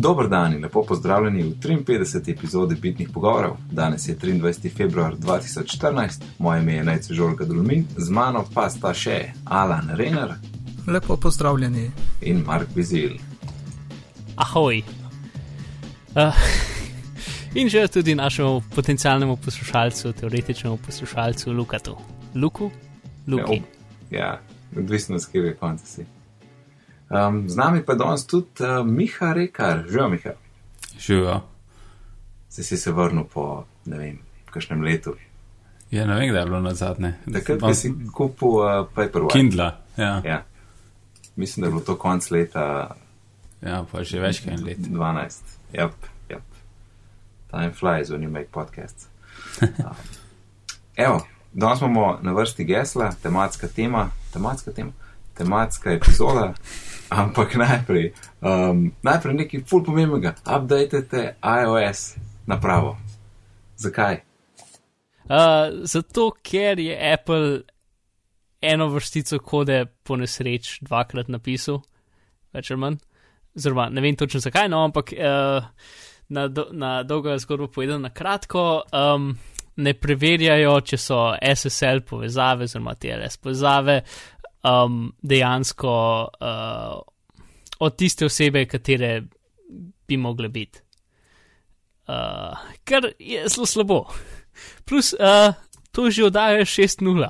Dobro dan in lepo pozdravljeni v 53. epizodi Bitnih pogovorov. Danes je 23. februar 2014, moje ime je Najce Žolga Dulmin, z mano pa sta še Alan Renner Lepo pozdravljeni. in Mark Bizil. Ahoj. Uh, in že tudi našemu potencialnemu poslušalcu, teoretičnemu poslušalcu Lukatu. Luku? Luki. Ja, odvisno z kjer je konca si. Um, z nami pa je danes tudi uh, Miha Rekar, že Miha. Živijo. Si si se vrnil po, ne vem, kakšnem letu. Ja, ne vem, kdaj je bilo na zadnje. Takrat, ko si kupil uh, Paperwhite. Kindla, ja. Ja. Mislim, da je bilo to konc leta ja, pa že več kot en let. 12. Yep, yep. Time flies when you make podcasts. Um, evo, danes imamo na vrsti gesla, tematska tema, tematska tema, tematska epizoda, ampak najprej, um, najprej nekaj ful pomembnega, updatete iOS napravo. Zakaj? Uh, zato, ker je Apple eno vrstico kode po nesreč dvakrat napisal, več ali manj. Oziroma, ne vem točno zakaj, no, ampak uh, na, do, na dolgo zgodbo povedano, na kratko, um, ne preverjajo, če so SSL povezave, oziroma TLS povezave, um, dejansko uh, od tiste osebe, katere bi mogle biti. Uh, kar je zelo slabo. Plus, uh, to že oddaja 6.0.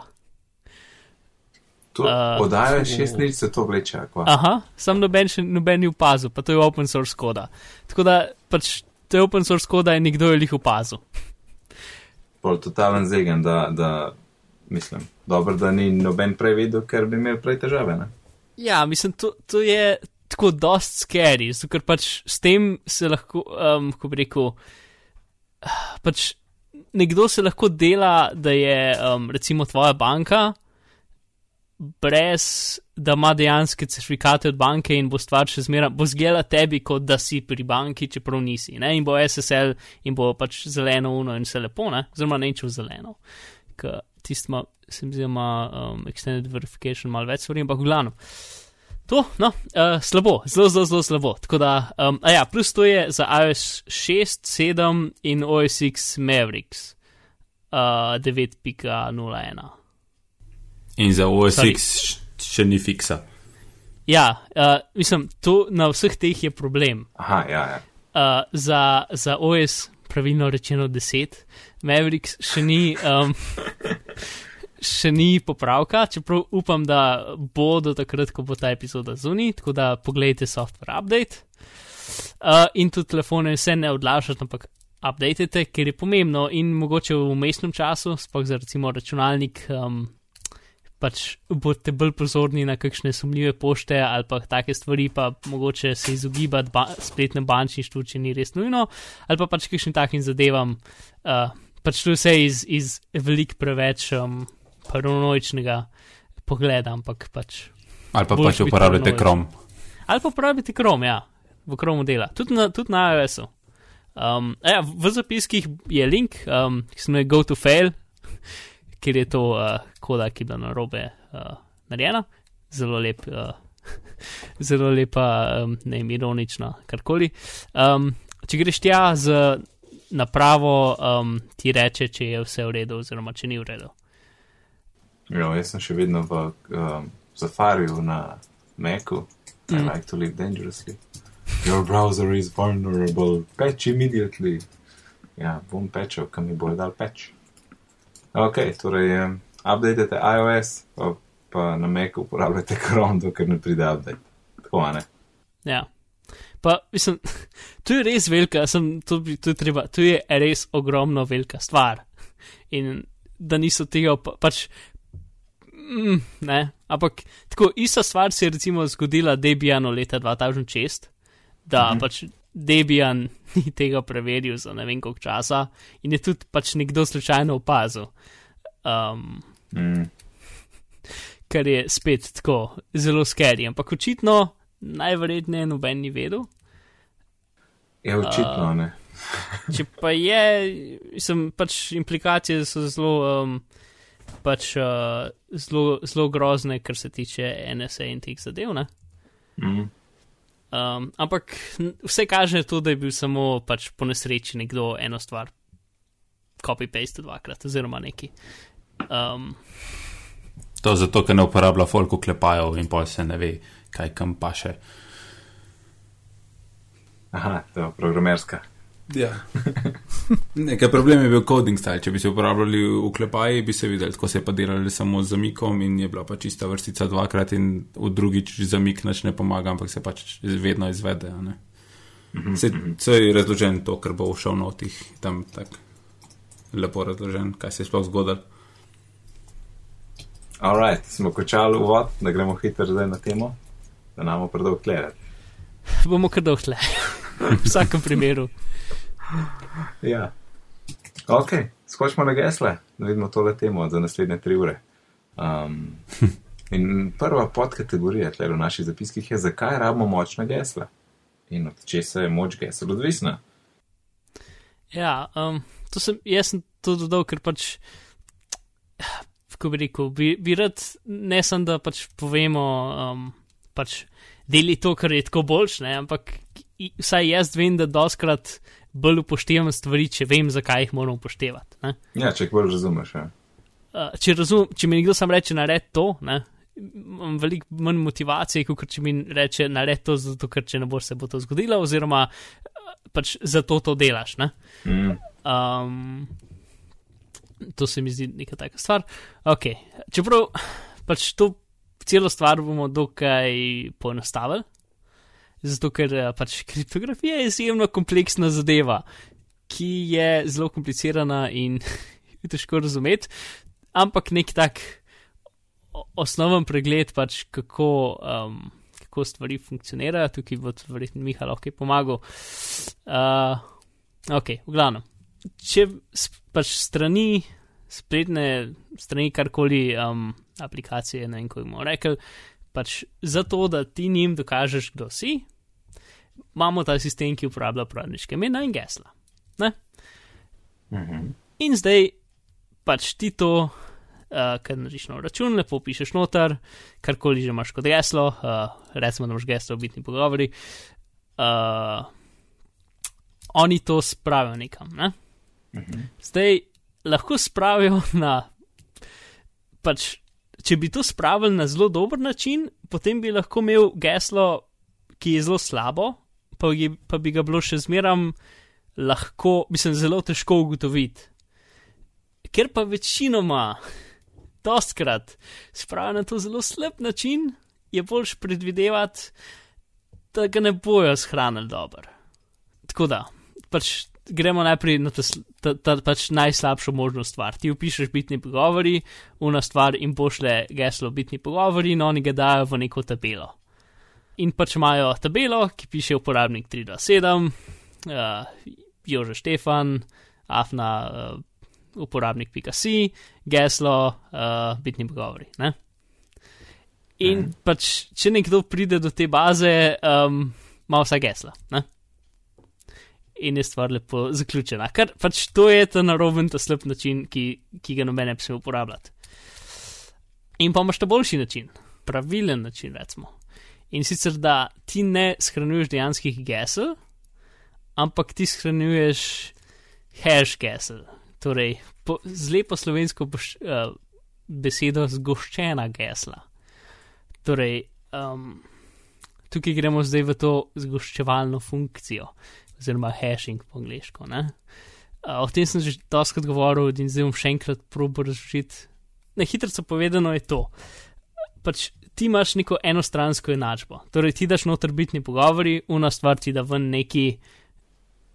To Uh, šest let, se to vleče. Aha, sam noben še noben ni opazil, pa to je open source koda. Tako da pač to je open source koda in nekdo je jih opazil. Pol totalen zegen, da, da mislim, dobro, da ni noben prej videl, ker bi imel prej težave. Ne? Ja, mislim, to, to je tako dost scary, zato ker pač s tem se lahko, um, ko bi rekel, pač nekdo se lahko dela, da je um, recimo tvoja banka, brez da ima dejansko certifikate od banke in bo stvar še zmeraj, bo zgela tebi, kot da si pri banki, čeprav nisi. Ne? In bo SSL in bo pač zeleno uno in vse lepo, ne? oziroma neče v zeleno. Ker tisti ima, se mi zdi, ima um, extended verification malo več stvari, ampak v glavnem. To, no, uh, slabo, zelo, zelo, zelo slabo. Tako da, um, a ja, plus to je za iOS 6, 7 in OS X Mavericks uh, 9.01. In za OS Sorry. X še ni fiksa. Ja, uh, mislim, to na vseh teh je problem. Aha, ja, ja. Uh, za, za OS, pravilno rečeno 10, Mavericks še ni, um, še ni popravka, čeprav upam, da bo do takrat, ko bo ta epizoda zunaj, tako da pogledajte software update. Uh, in tudi telefone se ne odlašate, ampak updatete, ker je pomembno in mogoče v umestnem času, sploh za recimo računalnik. Um, pač boste bolj pozorni na kakšne sumljive pošte ali pa take stvari, pa mogoče se izogibati ba spletnem bančništvu, če ni res nujno, ali pa pač kakšnim takim zadevam. Uh, pač je vse iz, iz veliko preveč um, paranoičnega pogleda, ampak pač. Ali pa pač uporabljate. Chrome. Ali pa uporabite Chrome, ja, v Chromu dela, tudi na, tudi na iOS-u. Um, ja, v zapiskih je link, um, ki se imenuje Go to Fail, kjer je to uh, koda, ki je bila na robe uh, narejena. Zelo lep, uh, zelo lepa, um, ne vem, ironična, karkoli. Um, če greš tja z napravo, um, ti reče, če je vse v redu, oziroma če ni v redu. Jo, jaz sem še vedno v um, Safariju na Macu. I Mm. like to live dangerously. Your browser is vulnerable. Patch immediately. Ja, bom pečal, kam mi bo dal peč. Ok, torej, um, updatete iOS, pa, pa na Macu uporabljate Chrome, dokler ne pride update. Tako, ne? Ja. Pa, mislim, to je res velika, sem, to, bi- to, je treba, to je res ogromno velika stvar. In da niso tega pa, pač. Mm, ne, ampak tako ista stvar se je recimo zgodila Debianu leta 2006, da Mhm. pač Debian ni tega preveril za ne vem koliko časa in je tudi pač nekdo slučajno opazil. Um, Mm. kar je spet tako zelo skeri, ampak očitno najverjetneje noben ni vedel. Je očitno, ne. Če pa je, sem pač implikacije so zelo, um, pač, uh, zelo, zelo grozne, kar se tiče NSA in teh zadev. Ne? Mm. Um, ampak vse kaže to, da je bil samo pač po nesreči nekdo eno stvar copy-paste dvakrat, oziroma neki. Um, To zato, ker ne uporablja folk uklepajev in pol se ne ve, kaj kam paše. Aha, to je programerska. Ja. Nekaj problem je bil coding style. Če bi se uporabljali uklepaji, bi se videli, tako se je pa delali samo z zamikom in je bila pa čista vrstica dvakrat in v drugič zamik nič ne pomaga, ampak se pač vedno izvede. a ne. Se, se je razložen to, kar bo všel notih, tam tako lepo razložen, kaj se je sploh zgodilo. Alright, smo končali uvod, da gremo hitro zdaj na temo, da nam bo predolg gledati. bomo kar dohle. v vsakem primeru. Ja. Ok, skočimo na gesle, da vidimo tole temo za naslednje tri ure. Um, in prva podkategorija tle v naših zapiskih je, zakaj rabimo močna gesla in od česa je moč gesel odvisna. Ja, um, to sem, jaz sem to dodal, ker pač, kako bi rekel, bi, bi rad ne sem, da pač povemo, um, pač deli to, kar je tako boljš, ne, ampak vsaj jaz vem, da doskrat bolj upoštevam stvari, če vem, zakaj jih moram upoštevati. Ne. Ja, če jih bolj razumeš. Ja. Uh, če, razum, če mi nekdo sam reče, nared to, ne, imam veliko manj motivacije, kot če mi reče, nared to, zato ker če ne boš se bo to zgodilo, oziroma pač zato to delaš. Ne. Mm. Um, to se mi zdi neka taka stvar. Okay. Čeprav pač to celo stvar bomo dokaj poenostavili, zato ker eh, pač kriptografija je izjemno kompleksna zadeva, ki je zelo komplicirana in jo težko razumeti, ampak nek tak osnoven pregled, pač kako. Um, Kako stvari funkcionirajo, tukaj bo verjetno Miha lahko pomagal. Uh, ok, v glavnem če pač strani, spletne strani, karkoli um, aplikacije, ne vem, kako bomo rekli, pač zato, da ti njim dokažeš, kdo si, imamo ta sistem, ki uporablja uporabniške imena in gesla. Ne? Mhm. In zdaj pač ti to, uh, kar narediš na račun, lepo pišeš noter, karkoli že imaš kot geslo, uh, recimo, da imaš geslo v bitni pogovori. Uh, oni to spravijo nekam. Ne? Mhm. Zdaj lahko spravijo na. Pač, če bi to spravili na zelo dober način, potem bi lahko imel geslo, ki je zelo slabo, pa, je, pa bi ga bilo še zmeram lahko, mislim, zelo težko ugotoviti. Ker pa večinoma, dostkrat, spravijo na to zelo slab način, je boljš predvidevati, da ga ne bojo shranili dobro. Tako da, pač gremo najprej na ta, ta, ta pač najslabšo možno stvar. Ti upišeš bitni pogovori, una stvar in pošle geslo bitni pogovori, in oni ga dajo v neko tabelo. In pač imajo tabelo, ki piše uporabnik 327, uh, Jože Štefan, Afna, uh, uporabnik.si, geslo, uh, bitni pogovori. Ne? In Mhm. pač, če nekdo pride do te baze, um, ima vsa gesla. Ne? In je stvar lepo zaključena. Ker pač to je ta naroben, ta slab način, ki, ki ga noben ne bi smel uporabljati. In pa imaš ta boljši način, pravilen način, recimo. In sicer, da ti ne shranjuješ dejanskih gesel, ampak ti shranjuješ hash gesel. Torej, po, z lepo slovensko boš, uh, besedo zgoščena gesla. Torej, um, tukaj gremo zdaj v to zgoščevalno funkcijo oziroma hashing po angliško. Uh, o tem sem že doskrat govoril in zdaj bom še enkrat probo razložiti. Na hitro povedano je to. Pač ti imaš neko enostransko enačbo. Torej, ti daš noter bitni pogovori, una stvar ti da ven neki,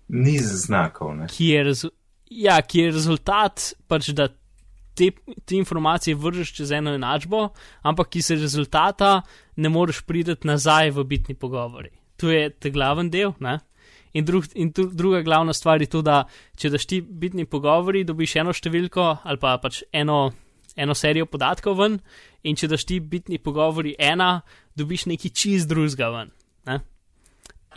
Niz znakov, ne. ki je, rezu ja, ki je rezultat, pač da te, te informacije vržeš čez eno enačbo, ampak ki se rezultata ne moreš prideti nazaj v bitni pogovori. To je ta glaven del, ne? In, drug, in tu, druga glavna stvar je to, da če daš ti bitni pogovori, dobiš eno številko ali pa pač eno, eno serijo podatkov ven, in če daš ti bitni pogovori ena, dobiš neki čist drugega ven. Ne?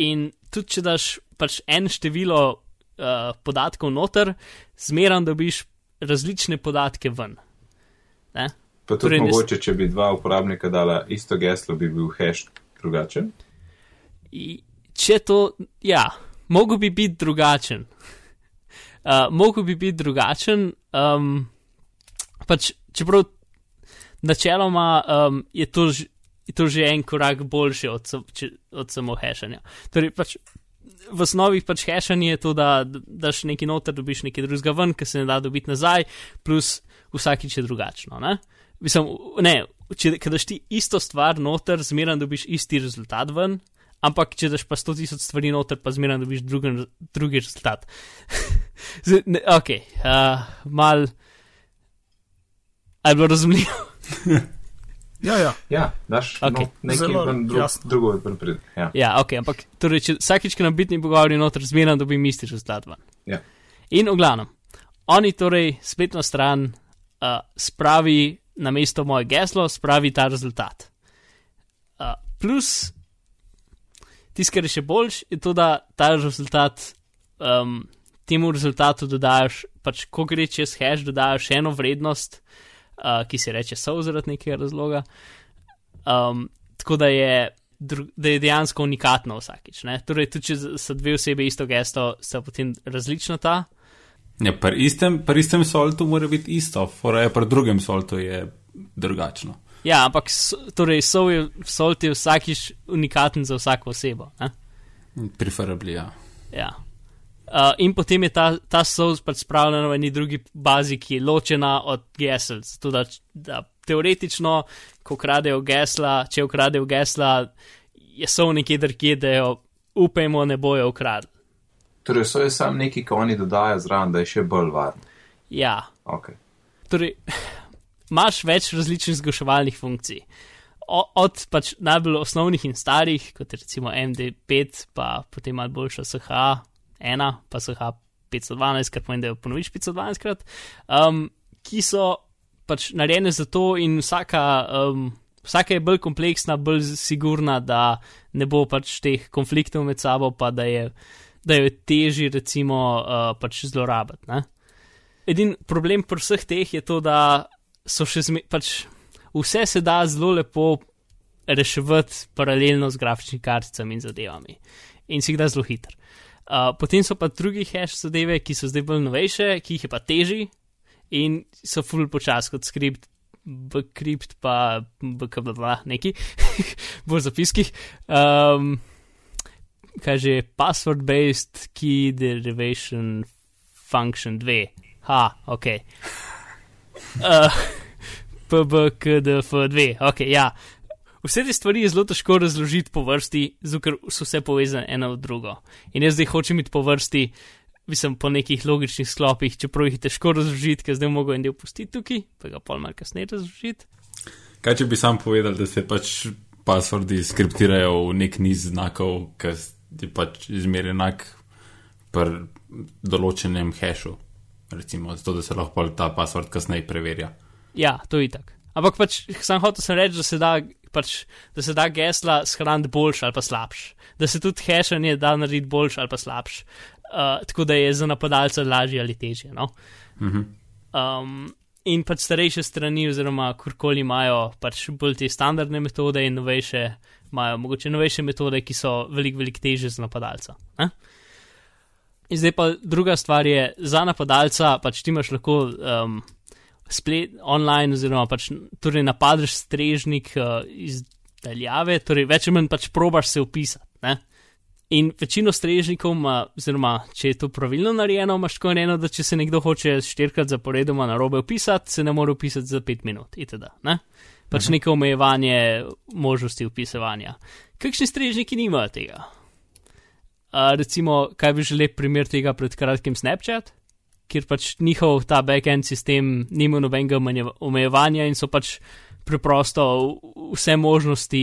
In tudi če daš pač en število uh, podatkov noter, zmeram dobiš različne podatke ven. Ne? Pa tudi Torej, mogoče, če bi dva uporabnika dala isto geslo, bi bil hash drugačen. Če to, ja, mogo bi biti drugačen. Uh, mogo bi biti drugačen, um, pač čeprav načeloma um, je, to, ž- je to že en korak boljši od, če- od samo hashanja. Torej, pač, v osnovi pač hashanje je to, da daš nekaj noter, dobiš nekaj drugega ven, ki se ne da dobiti nazaj, plus vsakič je drugačno. Ne? Mislim, ne, če daš ti isto stvar noter, zmeraj dobiš isti rezultat ven, ampak če daš pa 100 tisoč stvari noter, pa zmeraj dobiš drugi, drugi rezultat. Zdaj, ne, ok, uh, mal. Ali je bilo razumljivo? Ja, ja. Ja, daš Ok. okay. no, nekaj drug, jasno. drugo ven pride. Ja. Ja, ok, ampak torej, če vsakič, ko nam bitni pogovori noter, zmeraj dobim isti rezultat. Ja. In v glavnem, oni torej spletno stran uh, spravi na mesto moje geslo, spravi ta rezultat. Uh, plus, tisto, kar je še boljš, je to, da ta rezultat, um, temu rezultatu dodaš, pač ko gre čez hash, dodaš eno vrednost, uh, ki se reče so zaradi nekega razloga. Um, tako da je, da je dejansko unikatno vsakič. Ne? Torej, tudi če so dve osebe isto gesto, so potem različna ta. Ja, pri istem, pri istem soltu mora biti isto, fora je pri drugem soltu je drugačno. Ja, ampak torej, sol je, solt je vsakič unikaten za vsako osebo. Ne? Preferably, ja. Ja. Uh, in potem je ta, ta source pač spravljen v eni drugi bazi, ki je ločena od gesel. Zato da, da teoretično, ko kradejo gesla, če ukradejo gesla, je so nekje drugje, da jo upajmo ne bojo ukradli. Torej, so je sam neki, ki oni dodajo zraven, da je še bolj varen. Ja, Okay. torej, imaš več različnih zgoševalnih funkcij. O, od pač najbolj osnovnih in starih, kot recimo MD5, pa potem malo boljša SH1, pa SH512, kar pomeni, da jo ponoviš 512 krat, um, ki so pač narejene za to in vsaka. Um, Vsaka je bolj kompleksna, bolj sigurna, da ne bo pač teh konfliktov med sabo, pa da je, da je težje, recimo, uh, pač zlorabiti. ne. Edini problem pri vseh teh je to, da so še zmeraj, pač vse se da zelo lepo reševati paralelno z grafičnimi karticami in zadevami. In si jih da zelo hiter. Uh, potem so pa drugi hash zadeve, ki so zdaj bolj novejše, ki jih je pa težji in so full počas kot skript, bkript pa bkbla neki, bolj zapiskih. Um, kaj že, password-based key derivation function 2. Ha, ok. Uh, PBKDF2, ok, ja. Vse te stvari je zelo težko razložiti po vrsti, ker so vse povezane ena v drugo. In jaz zdaj hočem iti po vrsti, mislim, po nekih logičnih sklopih, čeprav jih je težko razložiti, ker zdaj mogo en del pustiti tukaj, pa ga pol malo kasneje razložiti. Kaj če bi sam povedal, da se pač passwordi skriptirajo v nek niz znakov, ki je pač izmerjen enak pri določenem hashu, recimo, zato da se lahko ta password kasneje preverja. Ja, to je tako. Ampak pač sam hotel sem reči, da se da, pač, da se da gesla shraniti boljš ali pa slabš. Da se tudi hashanje da narediti boljš ali pa slabš. Uh, tako da je za napadalca lažje ali težje. No? Mhm. Um, in pač starejše strani, oziroma kurkoli imajo pač bolj te standardne metode in novejše, imajo mogoče novejše metode, ki so veliko, veliko težje za napadalca. Ne? In zdaj pa druga stvar je, za napadalca pač ti imaš lahko um, splet online, oziroma pač torej napadeš strežnik uh, iz daljave, torej več ali manj pač probaš se upisati. Ne? In večino strežnikov, ima, oziroma če je to pravilno narejeno, imaš tako narejeno, da če se nekdo hoče štirikrat zaporedoma na robe upisati, se ne more upisati za pet minut. Itd., ne? Pač neko omejevanje možnosti upisovanja. Kakšni strežniki nimajo tega? Uh, recimo, kaj bi želel primer tega pred kratkim Snapchat, kjer pač njihov ta backend sistem nima nobenega omeje- omejevanja in so pač preprosto vse možnosti,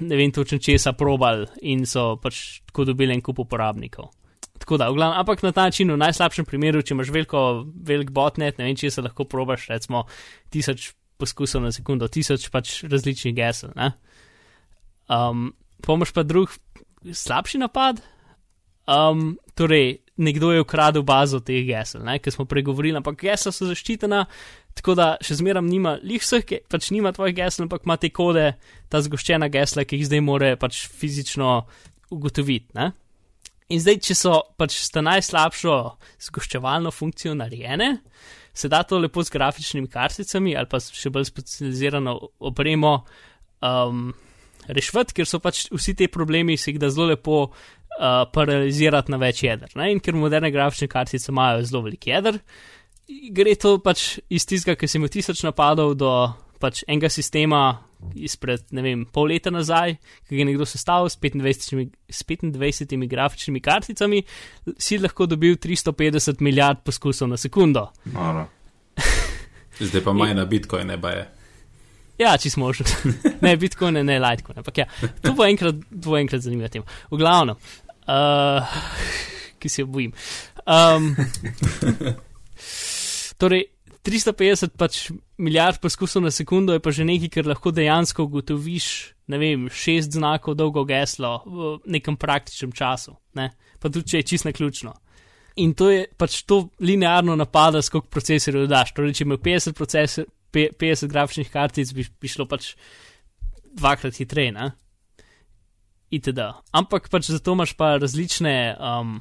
ne vem točno česa, probal in so pač tako dobili en kup uporabnikov. Tako da, glavnem, ampak na ta način, v najslabšem primeru, če imaš veliko, velik botnet, ne vem, če se lahko probaš, recimo, tisoč poskusov na sekundo, tisoč pač različnih gesel. Ne? Um, Pomaž pa drug slabši napad. Um, torej, nekdo je ukradel bazo teh gesel, ker smo pregovorili, ampak gesla so zaščitena, tako da še zmeram nima lih vseh, pač nima tvojih gesel, ampak ima te kode, ta zgoščena gesla, ki jih zdaj more pač fizično ugotoviti. Ne? In zdaj, če so pač sta najslabšo zgoščevalno funkcijo narejene, se da to lepo z grafičnimi karticami ali pa s še bolj specializirano opremo um, rešiti, ker so pač vsi ti problemi, se jih da zelo lepo uh, paralizirati na več jeder. Ne? In ker moderne grafične kartice imajo zelo velik jeder, gre to pač iz tistega, ki sem imel tisoč napadov, do pač enega sistema izpred, ne vem, pol leta nazaj, ki ga je nekdo sestavil s 25, s 25 grafičnimi karticami, si lahko dobil 350 milijard poskusov na sekundo. Noro. Zdaj pa manj na Bitcoin, ne pa je. Ja, če smo že. ne, Bitcoin, ne, ne Litecoin. Ampak ja, to bo enkrat, to bo enkrat zanimiva tema. V glavnem, uh, ki se bojim. Um, torej, 350 pač milijard poskusov na sekundo je pa že nekaj, kar lahko dejansko ugotoviš, ne vem, šest znakov dolgo geslo v nekem praktičnem času, ne? pa tudi če je čist na ključno. In to je pač to linearno napada, skoliko procesorjev daš. Torej, če imaš 50, procesor, pe- 50 grafičnih kartic, bi, bi šlo pač dvakrat hitreje, ne? Itd. Ampak pač zato imaš pa različne. Um,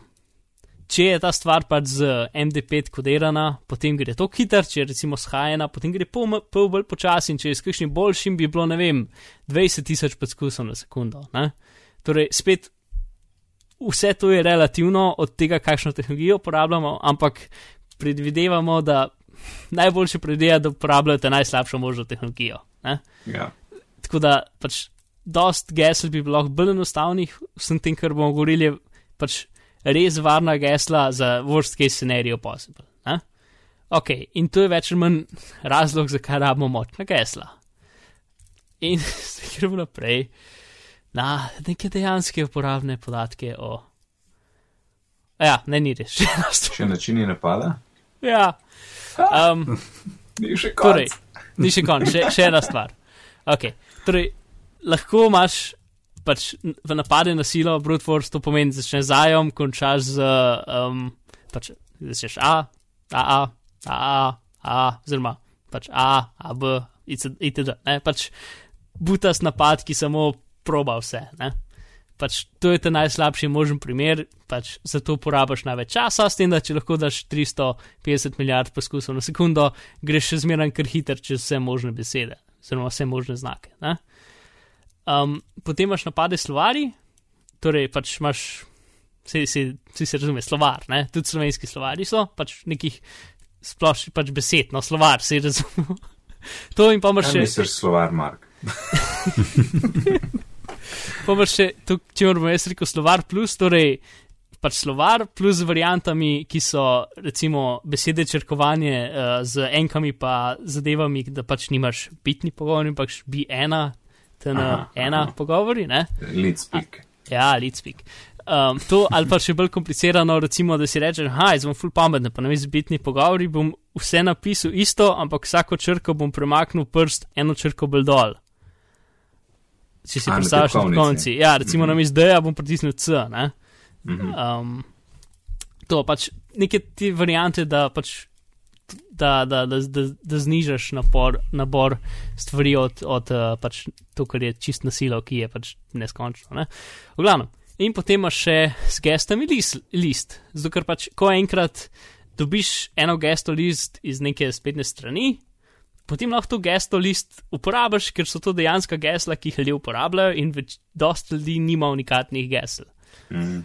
če je ta stvar pač z MD5 kodirana, potem gre to hiter, če je recimo shajena, potem gre pol, pol bolj počasi in če je s kakšnim boljšim, bi bilo, ne vem, 20 tisoč poskusov na sekundo. Ne? Torej, spet vse to je relativno od tega, kakšno tehnologijo uporabljamo, ampak predvidevamo, da najboljše predvideva, da uporabljate najslabšo možno tehnologijo. Ne? Ja. Tako da pač dost gesel bi bilo bolj enostavnih, vsem tem, kar bomo govorili, je pač res varna gesla za worst case scenario possible. Ne? Ok, in to je več ali manj razlog, zakaj rabimo močna gesla. In zdaj gremo naprej na neke dejanske uporabne podatke o. A Ja, ne, ni res. Še načini napada? ja. Um, Ni še Torej, ni še konc, še, še ena stvar. Okay. Torej, lahko imaš pač v napade na silo, brute force, to pomeni, začneš z ajom, končaš z, um, pač začneš A, A, A, A, A, A, oziroma pač A, A, B, itd. itd. Ne? Pač butas napad, ki samo proba vse. Ne? Pač to je ta najslabši možen primer, pač zato porabiš največ časa, s tem, da če lahko daš 350 milijard poskusov na sekundo, greš še zmeraj kar hiter čez vse možne besede, oziroma vse možne znake. Ne? Um, potem imaš napade slovari, torej pač imaš, vsi se, vsi se razume, slovar, ne? tudi slovenski slovari so, pač nekih splošnih pač besed, no slovar, se razume. to in pa imaš še. misliš, slovar Mark? Pa pa še, to, če moramo jaz rekel, slovar plus, torej pač slovar plus z variantami, ki so recimo besede črkovanje uh, z enkami pa zadevami, da pač nimaš bitni pogovori, pač bi ena, ten Aha, ena aha. pogovori, ne? Lead speak. Ja, lead speak. Um, to ali pa še bolj komplicirano, recimo, da si rečeš, haj, zdaj bom full pameten, pa ne vem, z bitni pogovori bom vse napisal isto, ampak vsako črko bom premaknil prst eno črko bolj dol. Če si predstavljaš na konci. Ja, recimo Mhm. na mestu D-ja bom pritisnil C. Ne? Mhm. Um, to pač neke te variante, da pač. Da, da, da, da, da znižaš napor, nabor stvari od, od uh, pač to, kar je čist nasilo, ki je pač neskončno. Ne? V glavnem. In potem imaš še s gestami list, list. Zato, ker pač, ko enkrat dobiš eno gesto list iz neke spletne strani, potem lahko to gesto list uporabiš, ker so to dejansko gesla, ki jih ljudje uporabljajo in več, dosta ljudi nima unikatnih gesel. Mhm.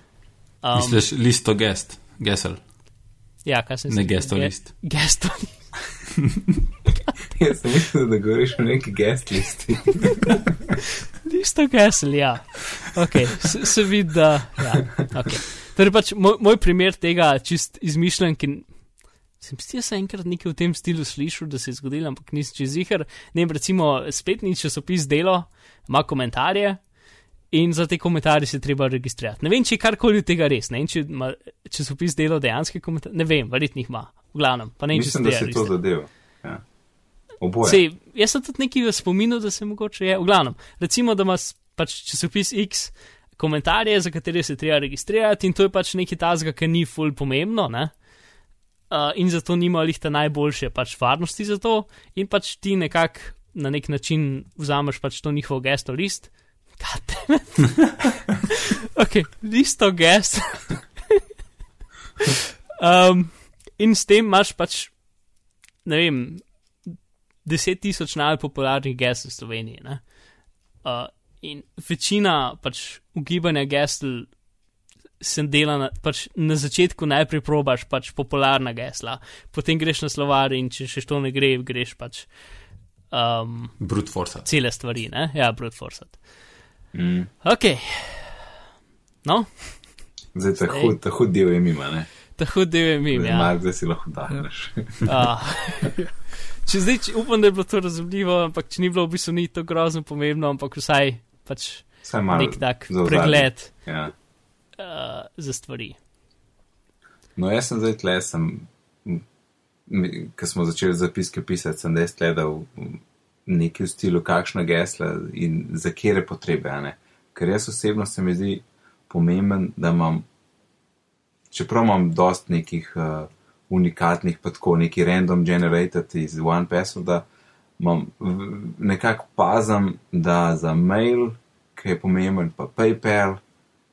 Um, Misliš listo gest, gesel, ja, kaj sem ne si- gesto ge- list. Gesto Jaz sem mislil, da govoriš o neki guest listi. Listo gesel, ja. Ok, se, se vidi, da. Ja, okay. Torej, pač moj, moj primer tega čist izmišljen, ki sem si jaz enkrat nekaj v tem stilu slišal, da se je zgodilo, ampak nisem čez zihar. Ne vem, recimo spletni časopis Delo ima komentarje. In za te komentarje se treba registrirati. Ne vem, če je karkoli od tega res, ne vem, če ima časopis delo dejanske komentarje. Ne vem, verjetno jih ima, v glavnem. Ne vem, Mislim, se da si to registrira. zadev. Ja. Oboje. Sej, jaz sem tudi nekaj v spominu, da se mogoče je. V glavnem, recimo, da imaš pač časopis X komentarje, za katere se treba registrirati, in to je pač nekaj tazga, ki ni ful pomembno, ne? Uh, in zato nima lihta najboljše pač varnosti za to, in pač ti nekako na nek način vzameš pač to njihovo gesto list. ok, listo gest. um, in s tem imaš pač, ne vem, deset tisoč najpopularnejših gest v Sloveniji. Uh, in večina pač ugibanja gesl sem dela na, pač na začetku najprej probaš pač popularna gesla, potem greš na slovar in če še to ne gre, greš pač. Um, Brute force. Cele stvari, ne? Ja, brute force. Mm. Ok. No, Zdaj ta hud, ta hud del je mima, ne? ta hud del je mim, ja. Mar, da si lahko dahneš. Uh, če zdaj, če, upam, da je bilo to razumljivo, ampak če ni bilo v bistvu ni to grozno pomembno, ampak vsaj pač Vsaj malo. nek tak za ozadje. pregled Ja. Uh, za stvari. No, jaz sem zdaj tle, sem, ko smo začeli zapiske pisati, sem zdaj gledal nekaj v stilu, kakšna gesla in za kere potrebe. ne. Ker jaz osebno se mi zdi pomemben, da imam, čeprav imam dost nekih uh, unikatnih, pa tako neki random generated iz OnePassov, da imam nekako pazem, da za mail, ki je pomemben, pa PayPal,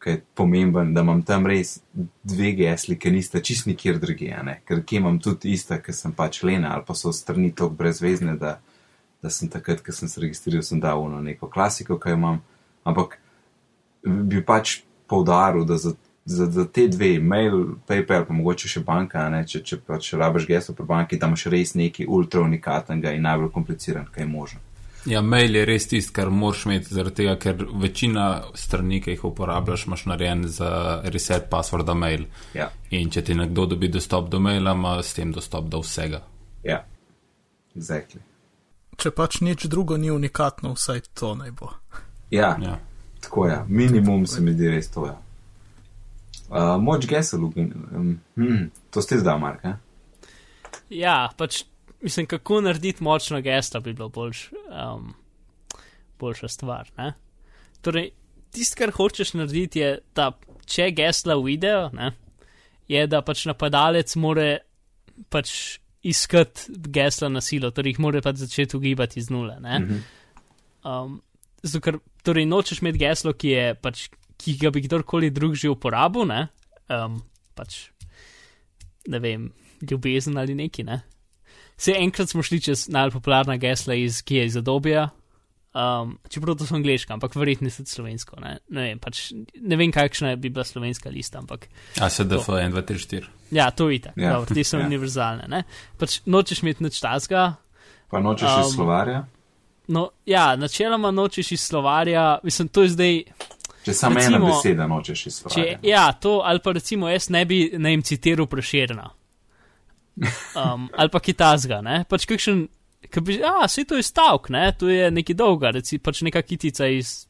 ki je pomemben, da imam tam res dve gesli, ki nista čist nikjer drugje, ker kje imam tudi ista, ker sem pač lena ali pa so strani tako brezvezne, da, da sem takrat, ko sem se registriral, sem dal na neko klasiko, ki jo imam, ampak bi pač poudaril, da za, za, za te dve, mail, PayPal, pa mogoče še banka, ne? če, če pač rabiš geslo pri banki, tam imaš res nekaj ultra unikatnega in najbolj kompliciran, kaj je možno. Ja, mail je res tisto, kar moraš imeti, zaradi tega, ker večina strani, ki jih uporabljaš, imaš narejen za reset passworda mail. Ja, In če ti nekdo dobi dostop do maila, ima s tem dostop do vsega. ja, exactly. Če pač nič drugo ni unikatno, vsaj to naj bo. Ja, Ja. Tako je, minimum se mi zdi res to. Ja. Uh, moč gesel, um, hmm, to ste zdaj, Mark. Eh? Ja, pač mislim, kako narediti močno geslo bi bilo boljš, um, boljša stvar. Ne? Torej, tisto, kar hočeš narediti, je, da če gesla uidejo, ne, je, da pač napadalec more pač iskati gesla na silo, torej jih mora pač začeti ugibati iz nule. Ne? Mhm. Um, zato, ker torej nočeš imeti geslo, ki, je, pač, ki ga bi kdorkoli drug že uporabil, ne? Um, pač, ne vem, ljubezen ali neki. Ne? Se enkrat smo šli čez najpopularna gesla, iz, ki je iz Adobija. Um, čeprav to so angliška, ampak verjetno so tudi slovensko. Ne? Ne, vem, pač, ne vem, kakšna bi bila slovenska lista, ampak ASDF 1, 2, 3, 4. ja, to je tako. Ja. Ja. Te so Ja. univerzalne. Ne? Pač nočeš imeti nič tasga, Pa nočeš um, iz slovarja? No, ja, načeloma nočeš iz slovarja, mislim, to je zdaj. Če samo ena beseda nočeš iz Če, slovarja. ja, to, ali pa recimo jaz ne bi ne jim citiral preširna. Um, ali pa kitazga, ne? Pač kakšen, ki bi, a, vse to je stavek, ne? To je nekaj dolga, reci, pač neka kitica iz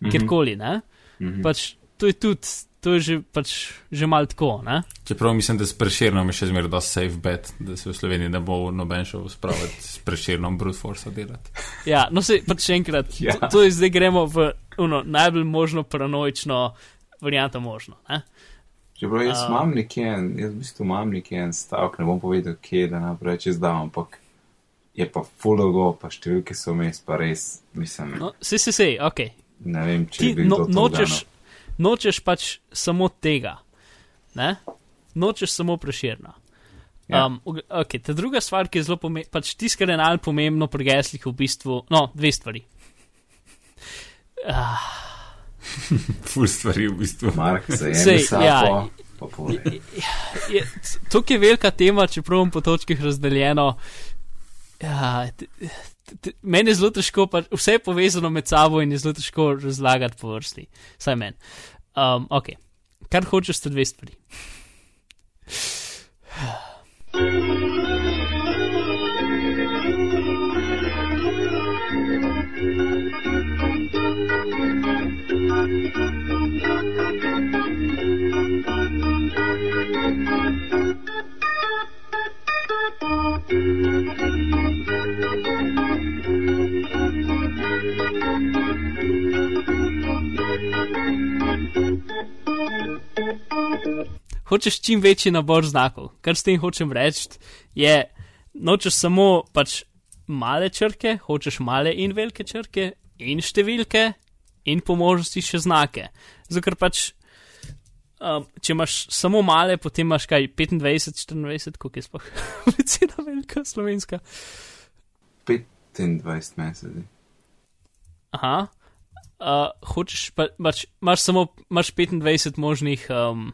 Mhm. kjerkoli, ne? Mhm. Pač to je tudi, to je že, pač, že mal tako, ne? Čeprav mislim, da s preširnom je še zmeraj dosti safe bet, da se v Sloveniji ne bo noben šel spraviti s preširnom brute force delati. Ja, no se pač še enkrat, ja. to, to je zdaj gremo v uno, najbolj možno paranoično varianto možno, ne? Čeprav jaz Um, imam nekje, en, jaz v bistvu imam nekje en stavek, ne bom povedal, kje da naprej čez dan, ampak je pa full dolgo, pa številke so vmes, pa res, mislim, no. Se, se, se, ok, ne vem, če ti no, nočeš, uganil. nočeš pač samo tega, ne? Nočeš samo preširna. Ja. Um, ok, ta druga stvar, ki je zelo pomembna, pač tisto, kar je najbolj pomembno pri geslih, v bistvu, no, dve stvari. Uh, Ful stvari v bistvu. Mark, Sej, zajemi sapo, ja. pa povej. je, tukaj je velika tema, čeprav imam po točkah razdeljeno. Ja, t, t, t, meni je zelo težko, pa vse je povezano med sabo in je zelo težko razlagati po vrsti. Saj meni. Um, ok, kar hočeš, sta dve stvari. Hočeš čim večji nabor znakov. Kar s tem hočem reči, je, nočeš samo pač male črke, hočeš male in velike črke, in številke, in po možnosti še znake. Zato ker pač, um, če imaš samo male, potem imaš kaj 25, 24, koliko je sploh večina velika slovenska. 25 mesecev. Aha. Uh, hočeš pa, pač, imaš samo imaš 25 možnih, um,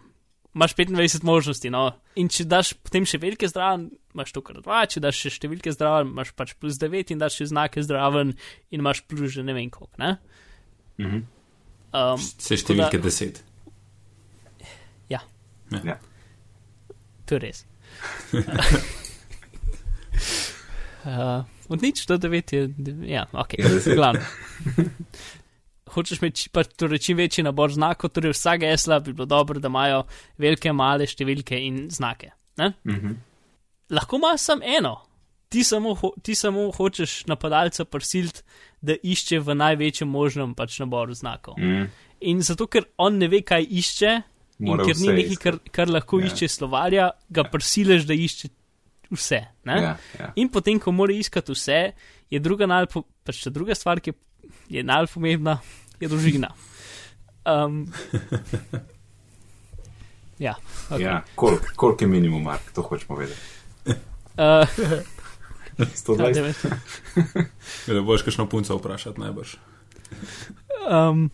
imaš 25 možnosti. No? In če daš potem še velike zdraven, imaš to kar dva, če daš še številke zdraven, imaš pač plus 9 in daš še znake zdraven in imaš plus že ne vem koliko. Ne? Mhm. Um, Se tako da- številke deset. Ja, Ja. to je res. uh, od nič do 9 je, ja, ok, Je deset. glavno. Hočeš imeti pač torej čim večji nabor znakov, torej vsa gesla bi bilo dobro, da imajo velike, male številke in znake. Ne? Mhm. Lahko imaš samo eno. Ti samo, ti samo hočeš napadalca prisiliti, da išče v največjem možnem pač naboru znakov. Mhm. In zato, ker on ne ve, kaj išče, in Mora ker ni nekaj, kar, kar lahko Ja. išče slovarja, ga prisiliš, da išče vse. Ne? Ja, ja. In potem, ko mora iskati vse, je druga, najpo, pač druga stvar, ki je najbolj pomembna, je družina. Um, ja, okay. ja. Koliko kolik je minimum, Mark, to hočemo vedeti. Uh, 120. Ne boš kakšno punco vprašati najbrž. um,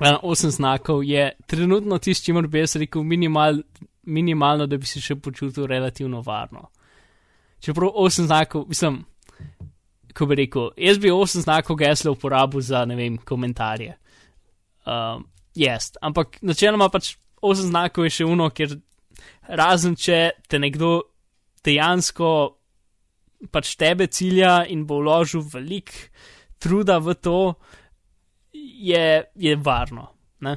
ja, osem znakov je trenutno tisto, čimer bi jaz rekel minimal, minimalno, da bi se še počutil relativno varno. Čeprav osem znakov, mislim, ko bi rekel, jaz bi osem znakov gesla uporabil za, ne vem, komentarje. Um, yes, ampak načeloma pač osem znakov je še uno, ker razen če te nekdo dejansko pač tebe cilja in bo vložil velik truda v to, je, je varno. Ne?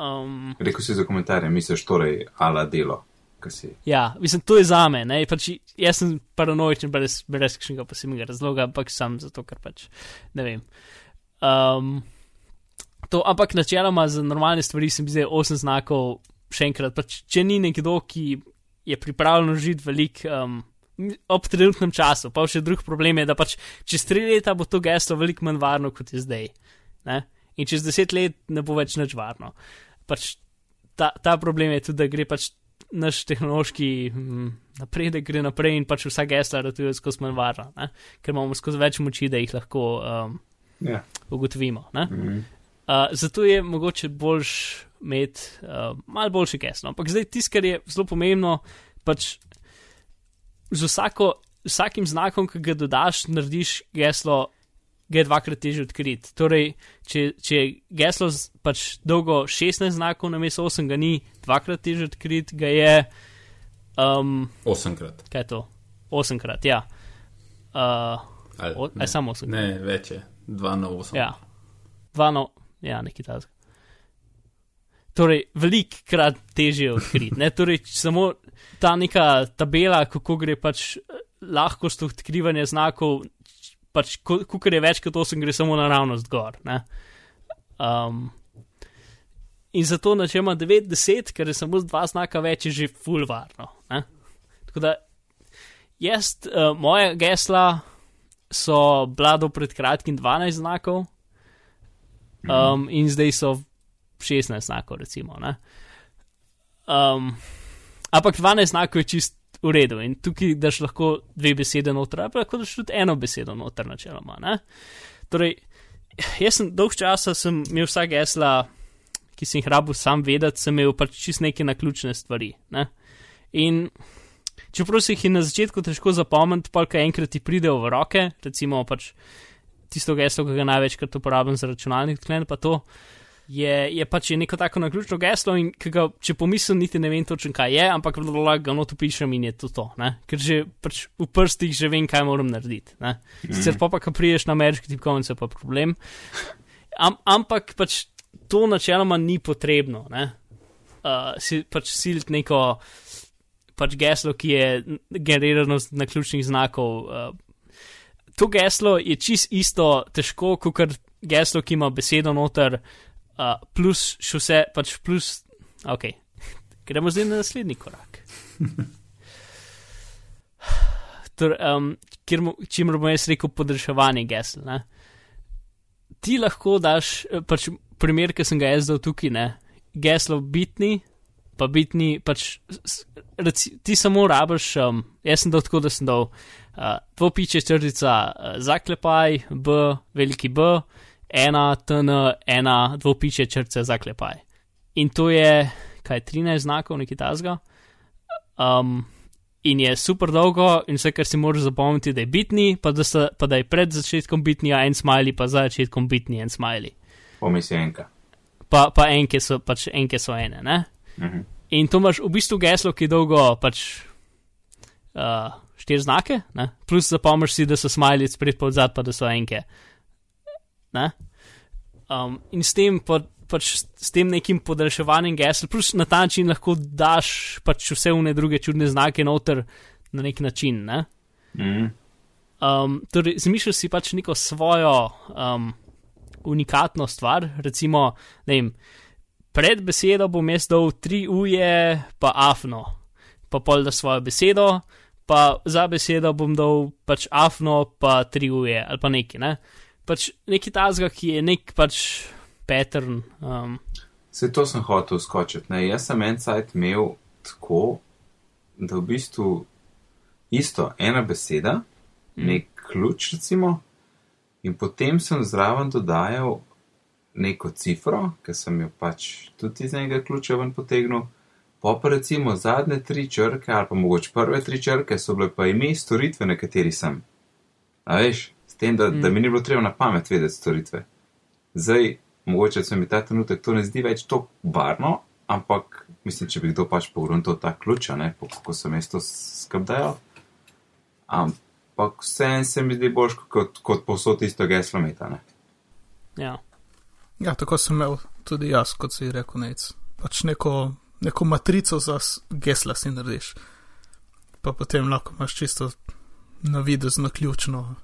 Um, Rekl si za komentarje, misliš torej ala delo, ki si. ja, mislim, to je za me. ne, Pač jaz sem paranoičen brez, brez kakšnega posebnega razloga, ampak sam zato, ker pač ne vem. Um, to, ampak načeloma za normalne stvari sem zdaj 8 znakov, še enkrat, pač, če ni nekdo, ki je pripravljen žiti velik. Um, Ob trenutnem času, pa še drug problem je, da pač čez tri leta bo to geslo veliko manj varno, kot je zdaj. Ne? In čez deset let ne bo več nič varno. Pač ta, ta problem je tudi, da gre pač naš tehnološki hm, napredek gre naprej in pač vsa gesla ratuje skozi manj varna, ne? ker imamo skozi več moči, da jih lahko um, Ja. ugotovimo. ne. Mhm. Uh, zato je mogoče boljš imeti uh, malo boljše geslo. Ampak zdaj tisto, kar je zelo pomembno, pač z vsako, vsakim znakom, ki ga dodaš, narediš geslo, ga je dvakrat težje odkriti. Torej, če, če je geslo pač dolgo 16 znakov, na mesto 8 ga ni, dvakrat težje odkriti, ga je, um, Osemkrat. kaj je to? 8 krat, ja. Uh, Ali, o, ne, aj samo 8 ne, več je. Dva na osem. Ja, dva no, ja, nekaj takega. Torej, velikrat težje odkriti. Torej, samo ta neka tabela, kako gre pač eh, lahkost odkrivanja znakov, pač, ko kar je več kot 8, gre samo naravnost gor. ne. Um, in zato načeloma 9-10, ker je samo z dva znaka več, je že full varno. Ne? Tako da, jaz, uh, moja gesla so bila do pred kratkim 12 znakov, um, in zdaj so 16 znakov, recimo. ne. Um, ampak 12 znakov je čist v redu in tukaj daš lahko dve besede noter, ali pa lahko daš tudi eno besedo noter, načeloma. Ne? Torej, jaz sem dolg časa sem imel vsa gesla, ki sem jih rabil sam vedeti, sem imel pač čist neke naključne stvari. Ne? In čeprav se jih je na začetku težko zapomniti, pa kaj enkrat ti pridejo v roke, recimo pač tisto geslo, ki ga največkrat uporabljam za računalnik, tklen pa to. Je, je pač je neko tako naključno geslo, in ga, če pomislim, niti ne vem točno, kaj je, ampak blablabla, ga not upišem in je to to. Ne? Ker že pač v prstih že vem, kaj moram narediti. ne. Sicer pa, pa ko priješ na ameriški tipkovnice, pa problem. Am, ampak pač to načeloma ni potrebno. ne. Uh, si pač siliti neko pač geslo, ki je generirano z naključnih znakov. Uh, to geslo je čist isto težko, kot geslo, ki ima besedo noter, uh, plus še vse, pač plus, ok, gremo zdaj na naslednji korak. Tor, um, kjer, čimer bom jaz rekel podaljševanje gesel. Ne? Ti lahko daš, eh, pač primer, ki sem ga jaz dal tukaj, ne, geslo bitni, pa bitni, pač, reci, ti samo rabiš, um, jaz sem dal tako, da sem dal uh, dvopiče črtica uh, zaklepaj, B, veliki B, ena, TN, ena, dvopiče črtica zaklepaj. In to je, kaj, 13 znakov, nekaj tasga. Um, in je super dolgo, in vse, kar si moraš zapomniti, da je bitni, pa da, sta, pa da je pred začetkom bitnija en smiley, pa za začetkom bitni en smiley. Pomisli enka. Pa, pa enke so, pač enke so ene, ne? Mhm. In to imaš v bistvu geslo, ki je dolgo pač uh, štiri znake, ne? plus zapomniš si, da so smiley spred pa odzad, pa da so enke. Ne? Um, in s tem, pa, pač, s tem nekim podaljševanjem gesel, plus na ta način lahko daš pač vse vne druge čudne znake noter na nek način. Ne? Mhm. Um, torej, zmišljaš si pač neko svojo um, unikatno stvar, recimo, ne vem, pred besedo bom jaz dal tri uje, pa afno, pa pol da svojo besedo, pa za besedo bom dal pač afno, pa tri uje ali pa neki, ne. Pač neki tazga, ki je nek pač pattern. Um, Se to sem hotel skočiti. Ne? Jaz sem en sajt imel tako, da v bistvu isto, ena beseda, mm. nek ključ, recimo, in potem sem zraven dodajal neko cifro, ki sem jo pač tudi iz enega ključa ven potegnil. Pa pa recimo zadnje tri črke, ali pa mogoče prve tri črke, so bile pa ime storitve, na kateri sem. A veš, tem, da, mm. da mi ni bilo treba na pamet vedeti storitve. Zdaj, mogoče se mi ta trenutek to ne zdi več tako barno, ampak mislim, če bi kdo pač pogruntal ta ključ, a ne, po- kako sem jaz to skrbdajal. Ampak vseeno se mi zdi boljš kot, kot posod isto geslo meta, ne. ja. Ja, tako sem imel tudi jaz, kot si rekel, nec. Pač neko, neko matrico za gesla si narediš. Pa potem lahko imaš čisto navidezno ključno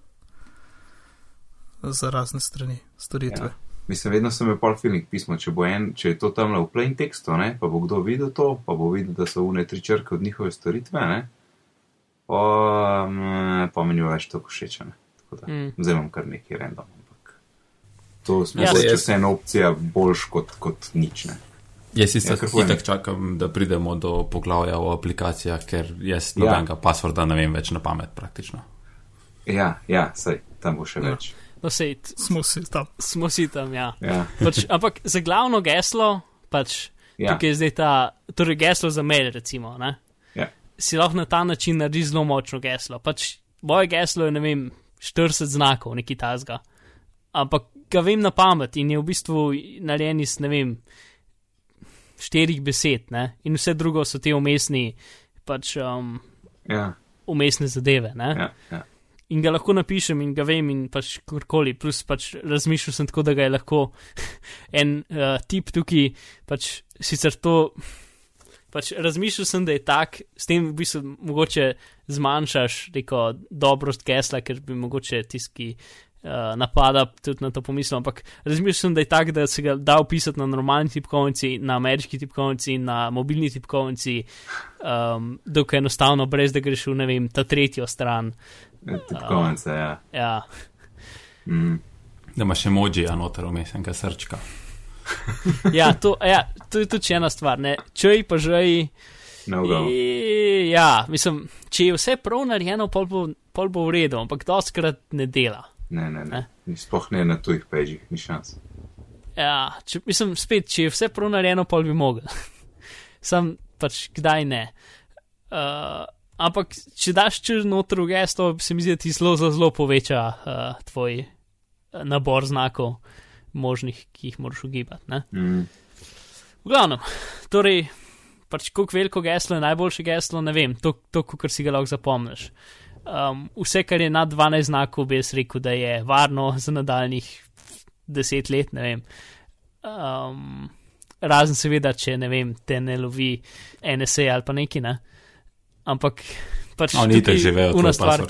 za razne strani storitve. Ja. Mislim, vedno sem imel pol feeling pismo, če, bo en, če je to tam v plain tekstu, ne, pa bo kdo videl to, pa bo videl, da so une tri črke od njihove storitve, ne, pa, mm, pa mi ni več to všeč, ne. Tako da, Mm. zdaj imam kar neki random, ampak to smo Ja, če jaz- vseeno opcija boljš kot, kot nič, ne. Jaz Ja, kar ja, tako čakam, da pridemo do poglavja o aplikacijah, ker jaz Ja. nobenega ja. passworda ne vem več na pamet praktično. Ja, ja, sej, tam bo še Ja. več. No, sej, Smo si tam. smo si tam, ja. Ja, Pač, ampak za glavno geslo, pač ja, Tukaj je zdaj ta, torej geslo za mail, recimo. Ne? Ja. Si lahko na ta način narediš zelo močno geslo. Pač moje geslo je, ne vem, 40 znakov, neki tasga. Ampak ga vem na pamet in je v bistvu narejen iz, ne vem, štirih besed, ne? in vse drugo so te umestni, pač um, ja, umestne zadeve. Ne? ja, ja. In ga lahko napišem in ga vem in pač karkoli, plus pač razmišljal sem tako, da ga je lahko en uh, tip tukaj, pač sicer to, pač razmišljal sem, da je tak, s tem v bistvu mogoče zmanjšaš neko dobrost gesla, ker bi mogoče tiski uh, napada tudi na to pomislil, ampak razmišljal sem, da je tak, da se ga da upisati na normalni tipkovnici, na ameriški tipkovnici, na mobilni tipkovnici, um, dokaj enostavno, brez da greš v, ne vem, ta tretjo stran. Tipkovnice, ja. Ja, Mm. Da imaš emoji, a noter vmes enega srčka. ja, to, ja, to je tudi ena stvar. Ne? Čej pa žej. No. I, ja, mislim, če je vse prav narejeno, pol bo, pol bo v redu, ampak doskrat ne dela. Ne, ne, ne. Ne? Ni Sploh ne na tujih pežih, ni šans. Ja, če, mislim, spet, če je vse prav narejeno, pol bi mogel. Sam pač kdaj ne. Uh, ampak, če daš v gesto, se mi zdi, da ti zelo, zelo, poveča uh, tvoj uh, nabor znakov možnih, ki jih moraš ugibati. Ne? Mm. V glavnem, torej, pač koliko veliko geslo je najboljše geslo, ne vem, to, to kar si ga lahko zapomniš. Um, vse, kar je nad 12 znakov, bi jaz rekel, da je varno za nadaljnih 10 let, ne vem. Um, razen seveda, če ne vem, te ne lovi NSA ali pa neki, ne. Ampak pač. Oni itak tukaj že vejo una stvar.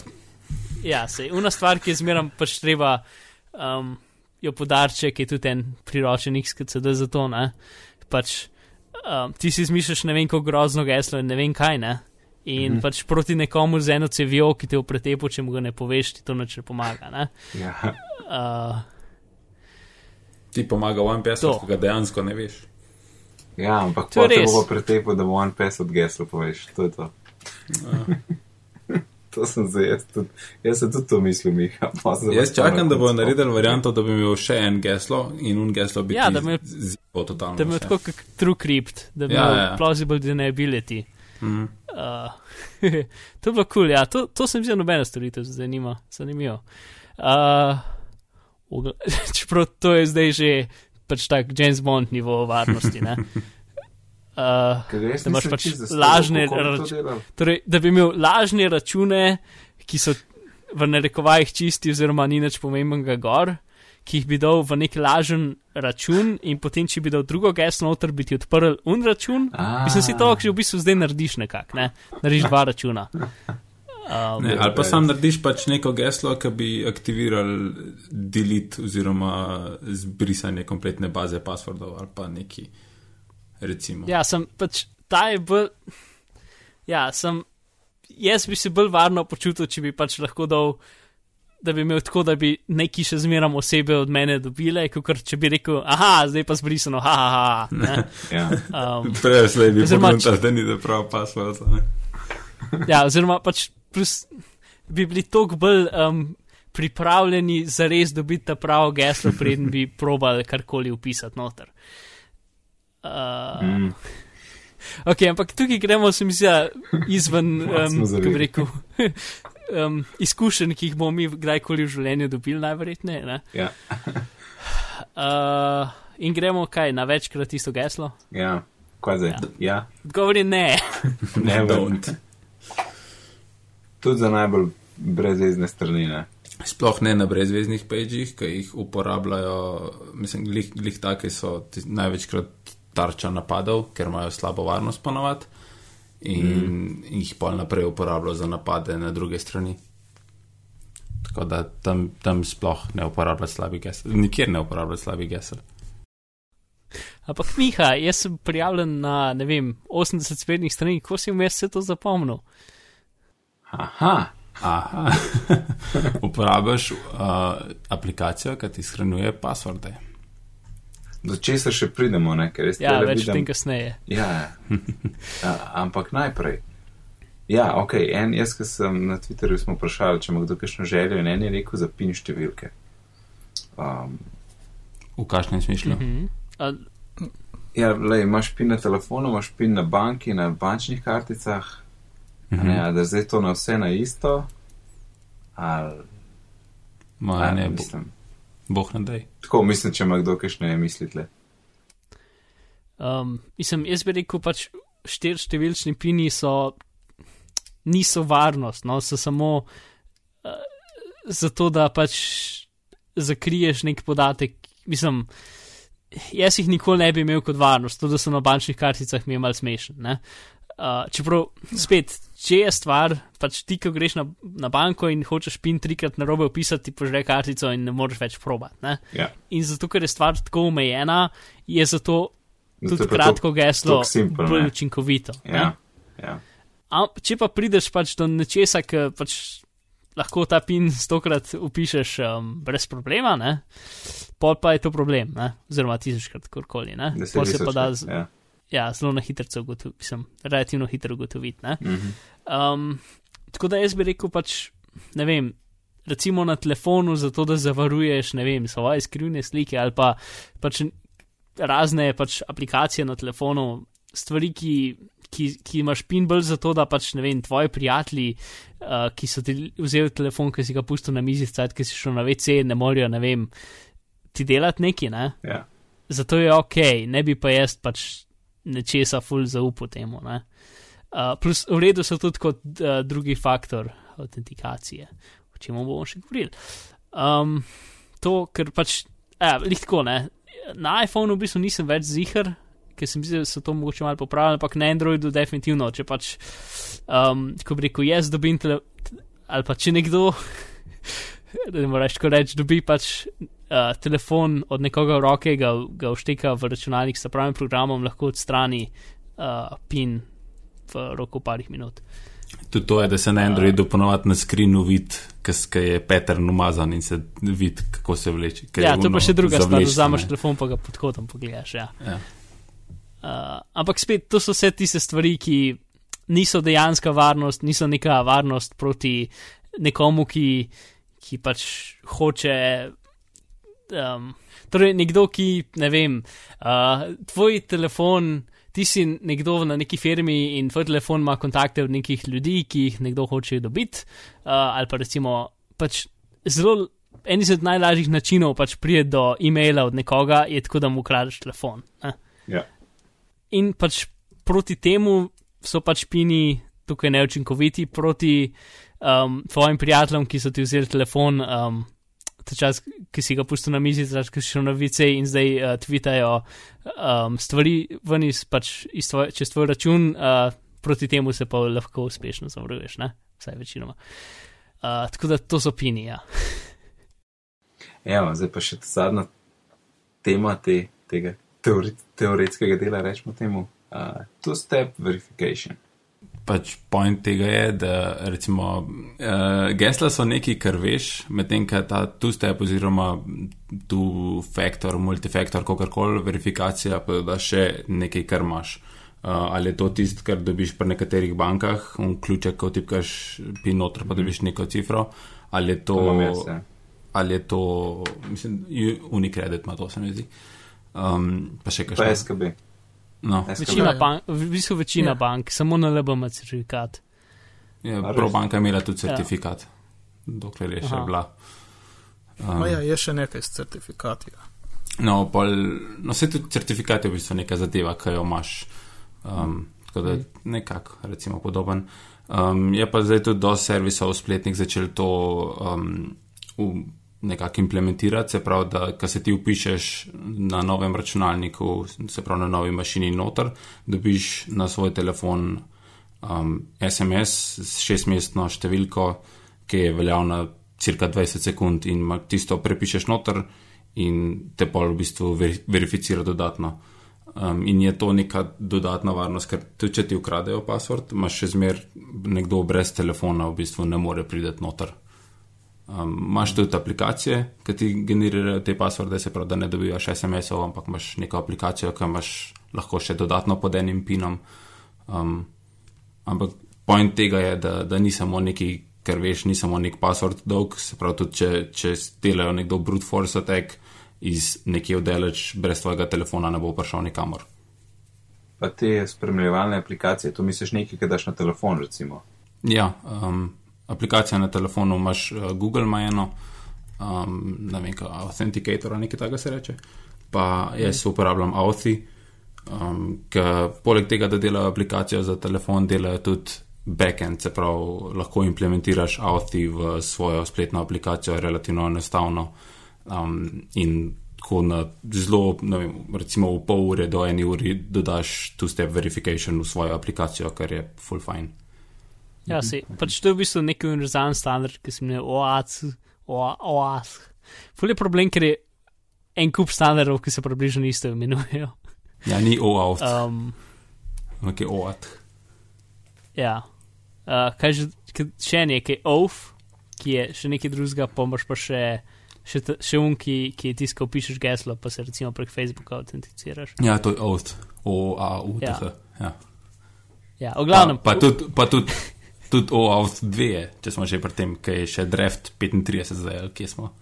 Ja, se, una stvar, ki je zmeraj pač treba um, jo podarček, je tudi en priročen XKCD za to, ne. Pač um, ti si izmišljaš ne vem, kako grozno geslo in ne vem kaj, ne. In mm -hmm. pač proti nekomu z eno cevijo, ki te v pretepu, če mu ga ne poveš, ti to neč ne pomaga, ne. Ja. Uh, Ti pomaga v MPS, To. ki ga dejansko ne veš. ja, ampak To je potem res. bo pretepo, da bo one pass od gesla poveš. To je to. to sem zdaj, jaz, tudi, jaz sem tudi to mislil, Miha. Jaz čakam, da bo naredil varianto, da bi imel še en geslo in un geslo bi Ja, ti da me- zelo totalno. da bi imel vse. tako kot True Crypt, da bi Ja, imel ja. plausible deniability. Mhm. Uh, to je bilo kul, cool, ja, to, to sem videl nobena storitev, zanima, zanimivo. Uh, čeprav to je zdaj že pač tak James Bond nivo varnosti, ne. Uh, da imaš pač lažne kako bi to rač- delal. torej, da bi imel lažne račune, ki so v narekovajih čisti, oziroma ni nič pomembnega gor, ki jih bi dal v nek lažen račun, in potem, če bi dal drugo geslo noter, bi ti odprl un račun. A. Mislim si to, že v bistvu zdaj narediš nekako, ne? narediš dva računa. Um, Ne, ali pa sam narediš pač neko geslo, ki bi aktiviral delete oziroma zbrisanje kompletne baze passwordov ali pa neki, recimo. Ja, sem pač ta je bolj. Ja, sem. Jaz bi se bolj varno počutil, če bi pač lahko dal, da bi imel tako, da bi neki še zmeram osebe od mene dobile, kot če bi rekel, aha, zdaj pa zbrisano, ha, ha, ha. ne. Ja. Um, Prej slej bi pogledal, da ni da prav password. ne. ja, oziroma pač plus bi bili toliko bolj um, pripravljeni za res dobiti ta pravo geslo, preden bi probali karkoli upisati noter. Uh, Mm. Ok, ampak tukaj gremo, se mi zdi, ja, izven, um, kako bi rekel, um, izkušenj, ki jih bomo mi kdajkoli v življenju dobili, najverjetneje. ne. Ja. Uh, in gremo kaj, na večkrat isto geslo? Ja, kaj zdaj? Ja, Odgovor je ne. ne, Don't. tudi za najbolj brezvezne strani. Ne? Sploh ne na brezveznih pagih, ki jih uporabljajo, mislim, glih, glih take so največkrat tarča napadov, ker imajo slabo varnost ponovadi in, mm. jih pol naprej uporabljajo za napade na druge strani. Tako da tam, tam sploh ne uporabljajo slabih gesel, nikjer ne uporabljajo slabih gesel. Ampak Miha, jaz sem prijavljen na, ne vem, 80 spletnih strani, kako si vmes vse to zapomnil? Aha, Aha, uporabljaš uh, aplikacijo, ki ti shranjuje passworde. Do česa še pridemo, ne? ker jaz Ja, tule več vidim- tem kasneje. Ja, ja, ampak najprej. Ja, ok, en jaz, ki sem na Twitterju smo vprašali, če ima kdo kakšno željo in en je rekel za pin številke. Um, V kakšnem smislu? Mhm. A, ja, lej, imaš pin na telefonu, imaš pin na banki, na bančnih karticah, mm Mhm. ne, a da je zdaj to na vse na isto, ali Ma, a, ne, bo, mislim. Boh ne dej. Tako mislim, če ima kdo kakšne mislitle. Um, mislim, jaz bi rekel, pač štir številčni pini so, niso varnost, no, so samo uh, zato, da pač zakriješ nek podatek. Mislim, jaz jih nikoli ne bi imel kot varnost, to, da so na bančnih karticah mi je mal smešen. ne. Uh, čeprav, spet, če je stvar, pač ti, ko greš na, na banko in hočeš pin trikrat na robe opisati, ti požre kartico in ne moreš več probati. ne. Ja. In zato, ker je stvar tako omejena, je zato tudi kratko geslo toliko simple, bolj ne. učinkovito. ne. Ja, ja. A, če pa prideš pač do nečesa, ki pač lahko ta pin stokrat upišeš um, brez problema, ne? pol pa je to problem, ne? oziroma tisočkrat, kakorkoli. ne. Pol se pa da z, Ja. Ja, zelo na hitro ugotoviti, mislim, relativno hitro ugotoviti. ne. Mhm. Um, tako da jaz bi rekel pač, ne vem. Recimo na telefonu, zato da zavaruješ, ne vem, svoje skrivne slike ali pa pač razne pač aplikacije na telefonu, stvari, ki, ki, ki imaš pin bolj zato, da pač ne vem, tvoji prijatelji, uh, ki so ti vzeli telefon, ki si ga pustil na mizi, cajt, ki si šel na WC, ne morejo, ne vem, ti delati neki, ne? Ja. Zato je ok, ne bi pa jaz pač nečesa ful zaupal temu. Ne? Uh, plus v redu so tudi kot uh, drugi faktor autentikacije, o čem bomo še govorili. Um, to, ker pač, ja, lihtko ne. Na iPhonu v bistvu nisem več zihar, ker sem mislil, da so to mogoče malo popravili, ampak na Androidu definitivno, če pač, um, ko bi rekel, jaz dobim tele, ali pa če nekdo, da ne moreš tako reči, dobi pač uh, telefon od nekoga v roke, ga, ga všteka v računalnik s pravim programom, lahko odstrani uh, PIN v roku parih minut. Tudi to je, da se na Androidu ponovadi na skrinu vidi, kaj je pattern umazan in se vidi, kako se vleče. ker Ja, to pa še druga stvar, da vzameš telefon pa ga pod kotom pogledaš. Ja. Ja. Uh, ampak spet, to so vse tiste stvari, ki niso dejanska varnost, niso neka varnost proti nekomu, ki, ki pač hoče. Um, torej, nekdo, ki ne vem, uh, tvoj telefon, ti si nekdo na neki firmi in tvoj telefon ima kontakte od nekih ljudi, ki jih nekdo hoče dobiti, uh, ali pa recimo pač zelo. En izmed najlažjih načinov pač prije do e-maila od nekoga je tako, da mu ukradeš telefon. Ne? Ja. In pač proti temu so pač pini tukaj neučinkoviti, proti um, tvojim prijateljem, ki so ti vzeli telefon, um, čas, ki si ga pustil na mizi, čas, ki si šel na vice in zdaj uh, tvitajo um, stvari ven iz, pač, iz tvoj, čez tvoj račun, uh, proti temu se pa lahko uspešno zavruješ, ne? Vsaj večinoma. Uh, tako da to so pini, ja. Evo, zdaj pa še ta zadnja tema te, tega teori, teoretskega dela, rečemo temu. Uh, Two-step verification. Pač point tega je, da recimo uh, gesla so neki, kar veš, medtem ko ta two-step oziroma two-factor, multifactor, kakorkoli verifikacija, pa da še nekaj, kar imaš. Uh, ali je to tisto, kar dobiš pri nekaterih bankah, un ključek, ko tipkaš pin noter, pa dobiš neko cifro, ali je to, To jaz, ja. ali je to, mislim, Unicredit ima to, se mi zdi. Um, pa še kaj Pa še. SKB. No. Večina, ja. bank, v bistvu večina Ja. bank, samo na LB ima certifikat. Ja, A res? Probanka je imela tudi certifikat, dokler je še Aha. bila. Um, No, ja, je še nekaj s certifikati. Ja. No, pol, no, se tudi certifikat je v bistvu neka zadeva, ki jo imaš. Um, tako da nekako, recimo, podoben. Um, je pa zdaj tudi dosti servisov spletnih začel to um, v, nekako implementirati, se pravi, da ko se ti upišeš na novem računalniku, se pravi na novi mašini noter, dobiš na svoj telefon um, SMS s šestmestno številko, ki je veljavna cirka 20 sekund in tisto prepišeš noter in te pol v bistvu veri- verificira dodatno. Um, in je to neka dodatna varnost, ker tudi če ti ukradejo password, imaš še zmer nekdo brez telefona v bistvu ne more priti noter. Um, imaš tudi aplikacije, ki ti generirajo te passworde, se pravi, da ne dobivaš SMS-ov, ampak imaš neko aplikacijo, ki imaš lahko še dodatno pod enim pinom. Um, ampak point tega je, da, da ni samo neki, ker veš, ni samo nek password dolg, se pravi, tudi če, če delajo nekdo brute force attack iz nekje oddaleč, brez tvojega telefona ne bo prišel nikamor. Pa te spremljevalne aplikacije, to misliš nekaj, ki daš na telefon, recimo. Ja, um, aplikacija na telefonu imaš, uh, Google ima eno, um, ne vem, Authenticator ali nekaj takega se reče, pa jaz uporabljam Authy, um, ki poleg tega, da delajo aplikacijo za telefon, delajo tudi backend, se pravi, lahko implementiraš Authy v svojo spletno aplikacijo relativno enostavno um, in tako na zelo, vem, recimo v pol ure do eni uri dodaš two-step verification v svojo aplikacijo, kar je full fine. Ja, se, pač to je v bistvu neki univerzalen standard, ki se imenuje OAS. OAS. Ful je problem, ker je en kup standardov, ki se približno isto imenujejo. Ja, ni OAuth, Um, ampak je OAuth. ja. Uh, kaj že, še nekaj OAuth, ki je še nekaj drugega, pomoč pa še, še, t- še un, ki, ki je tiskal, pišeš geslo, pa se recimo prek Facebooka autenticiraš. Ja, to je OAuth, O-A-U-T-H. Ja. Ja, v glavnem. Pa, pa tudi, pa tudi, tudi OAuth 2 je, če smo že pri tem, ki je še Draft 35 zdaj, ali kje smo.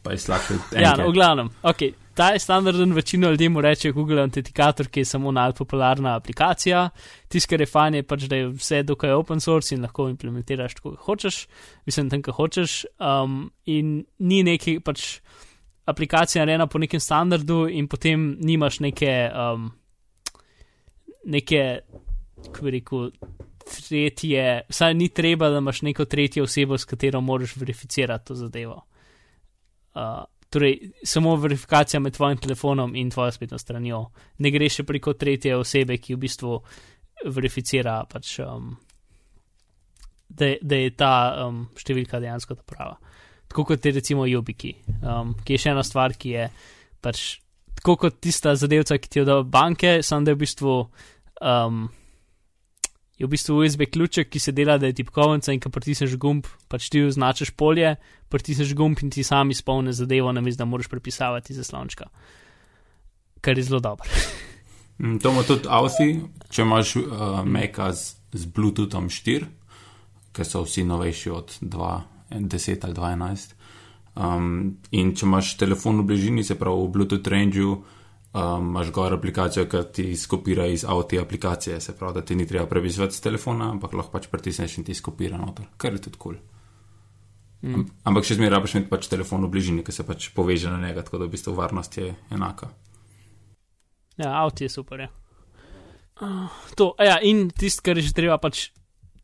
Pa je slabše. Ja, no, v glavnem. Okay. Ta je standarden, večina ljudi mu reče Google Authenticator, ki je samo najpopularna aplikacija. Tisto, kar je fajn, je pač, da je vse dokaj open source in lahko implementiraš tako, kot hočeš, mislim, tam, kot hočeš. Um, in ni neki pač aplikacija narejena po nekem standardu, in potem nimaš neke, um, neke, kako bi rekel, tretje, vsaj ni treba, da imaš neko tretjo osebo, s katero moraš verificirati to zadevo. Uh, torej, samo verifikacija med tvojim telefonom in tvojo spletno stranjo. Ne gre še preko tretje osebe, ki v bistvu verificira, pač, um, da, da je ta um, številka dejansko ta prava. tako kot je recimo Jubiki, um, ki je še ena stvar, ki je pač tako kot tista zadevca, ki ti jo da banke, samo da je v bistvu. Um, Je v bistvu USB ključek, ki se dela, da je tipkovnica in ko pritisneš gumb, pač ti označiš polje, pritisneš gumb in ti sam izpolni zadevo, mislim, da moraš prepisavati zaslončka. Kar je zelo dobro. Mm, To ima tudi Audi, če imaš uh, Meka z, z Bluetoothom 4, ker so vsi novejši od 2.10 ali 2.11. Um, in če imaš telefon v bližini, se pravi v Bluetooth rangeu, um, imaš gor aplikacijo, ki ti skopira iz Audi aplikacije, se pravi, da ti ni treba prepisovati z telefona, ampak lahko pač pritisneš in ti skopira noter, kar je tudi kul. Cool. Mm. Ampak še zmeraj rabiš imeti pač telefon v bližini, ki se pač poveže na njega, tako da v bistvu varnost je enaka. Ja, avto je super. Ja. Uh, to, ja, in tisto, kar je že treba, pač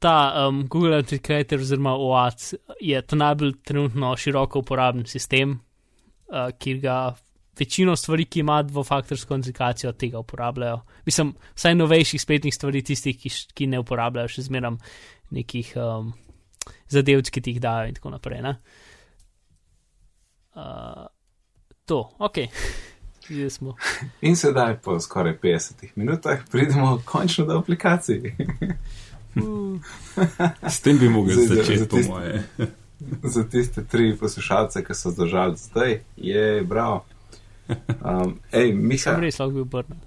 ta um, Google Authenticator oziroma OAT je ta najbolj trenutno široko uporaben sistem, uh, ki ga večino stvari, ki ima dvofaktorsko autentikacijo, tega uporabljajo. Mislim, vsaj novejših spletnih stvari, tistih, ki, ki ne uporabljajo še zmeram nekih um, zadevc, ki ti jih dajo in tako naprej. ne. Uh, to, ok. In sedaj, po skoraj 50 minutah, pridemo končno do aplikacij. Uh, S tem bi za- začeti, za po moje. Za tiste tri poslušalce, ki so zdržali zdaj, je bravo. Um, ej, Miha, sem res lahko bil obrnjen.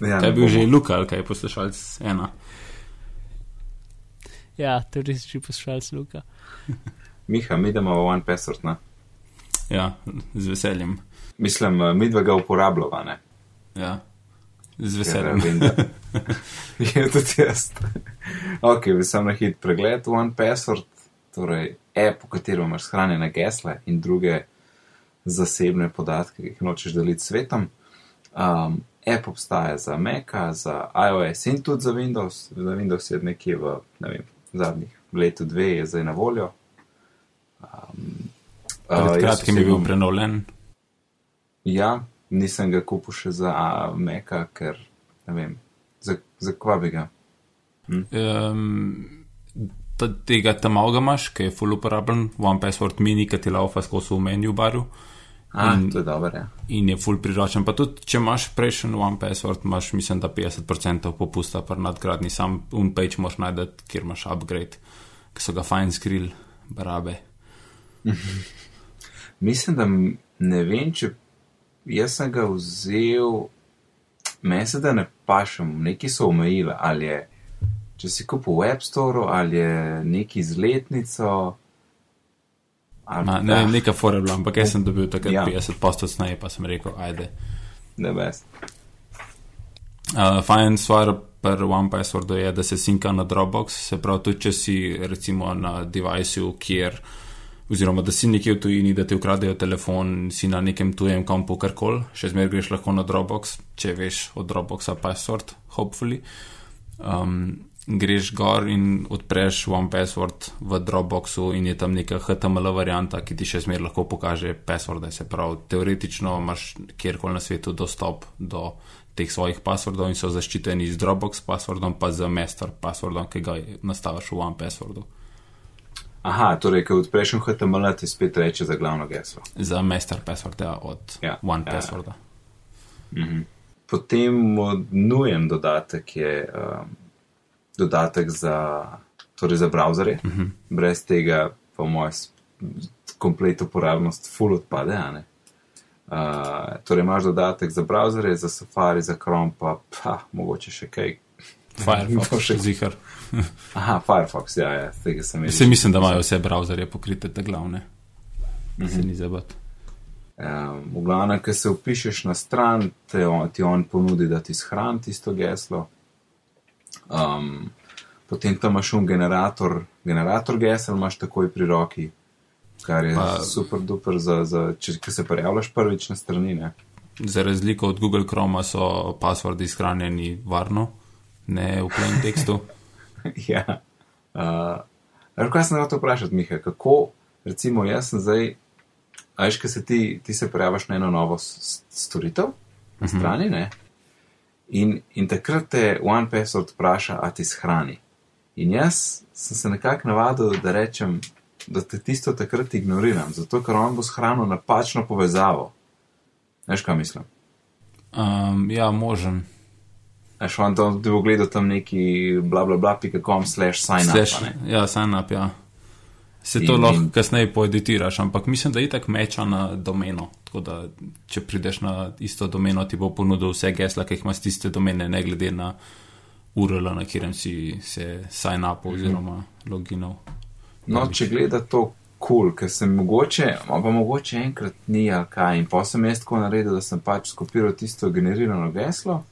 ja, Kaj je bil že bomo- Luka ali kaj je poslušalec ena? Ja, teroristični poslušalec Luka. Miha, mi idemo v One Password. Ne? Ja, z veseljem. Mislim, eh, mi dva ga uporabljava, ne? Ja, z Ker, veseljem. da- Je tudi jaz. ok, sem na hit pregled One Password, torej app, v katerem imaš shranjene gesle in druge zasebne podatke, ki jih nočeš deliti s svetom. Um, app obstaja za Maca, za iOS in tudi za Windows. Za Windows je nekje v ne vem, zadnjih letu dve je zdaj na voljo. Um, Pred jaz kratkim je bil prenoven. Ja, nisem ga kupil še za Meka, ker ne vem, za, za kva bi ga. Um, tega tam malega imaš, ki je full uporaben, One Password mini, ki ti laufa skozi v menu baru A, In- to je dobro, ja. in je full priročen. Pa tudi, če imaš prejšen One Password, imaš mislim, da 50% popusta pri nadgradni, sam unpage moš najti, kjer imaš upgrade, ki so ga fajn skril, barabe. Mislim, da ne vem, če jaz sem ga vzel, meni se da ne pašem, neki so omejili, ali je, če si kupil v App Store ali je neki z letnico. Ma, ne vem, neka fora je bila, ampak jaz sem dobil takrat Ja. ja. 50 postov snaje, pa sem rekel, ajde. ne veš. Uh, fajn stvar pri OnePasswordu je, da se sinka na Dropbox, se pravi, tudi če si recimo na devajsu, kjer, oziroma da si nekje v tujini, da ti ukradejo telefon, si na nekem tujem kompu karkoli, še zmeraj greš lahko na Dropbox, če veš od Dropboxa password, hopefully. Um, greš gor in odpreš OnePassword v Dropboxu in je tam neka HTML varianta, ki ti še zmeraj lahko pokaže passworde. Se pravi, teoretično imaš kjerkoli na svetu dostop do teh svojih passwordov in so zaščiteni z Dropbox passwordom, pa z master passwordom, ki ga nastaviš v OnePasswordu. Aha, torej, ko odpreš HTML, ti spet reče za glavno geslo. Za master password ja, od Ja, ja, ja, OnePassworda. Mhm. Potem nujen dodatek je um, dodatek za, torej za browserje. Uh -huh. Brez tega, po mojem, komplet uporabnost full odpade. Uh, torej imaš dodatek za browserje, za Safari, za Chrome, pa, pa mogoče še kaj. Firefox, še- zihar. Aha, Firefox, ja, ja, tega sem videl. Vse mislim, da imajo vse browserje pokrite, te glavne. Uh -huh. Se ni zabat. Um, v glavnem, ko se upišeš na stran, te on, ti on ponudi, da ti shrani tisto geslo. Um, potem tam imaš un generator, generator gesel, imaš takoj pri roki, kar je pa, super duper, za, za, če ko se prijavljaš prvič na strani. Ne? Za razliko od Google Chroma so passwordi shranjeni varno, ne v plain tekstu. ja. Uh, kaj sem hotel vprašati, Miha, kako, recimo, jaz sem zdaj, ajš, ko se ti, ti se prijaviš na eno novo storitev na strani, ne? In, in takrat te OnePassword vpraša, a ti shrani. In jaz sem se nekako navadil, da rečem, da te tisto takrat ignoriram, zato ker on bo shranil napačno povezavo. Veš, kaj mislim? Um, ja, možen. Veš, on to bo gledal tam neki bla bla bla, pika com slash sign Slash, up. ne. ja, sign up, ja. Se to In- lahko in- kasneje poeditiraš, ampak mislim, da itak meča na domeno. Tako da, če prideš na isto domeno, ti bo ponudil vse gesla, ki jih imaš tiste domene, ne glede na URL, na katerem si se sign up oziroma loginov. No, če gleda to kul, cool, ker sem mogoče, pa mogoče enkrat ni ali kaj. In pa sem jaz tako naredil, da sem pač skopiral tisto generirano geslo.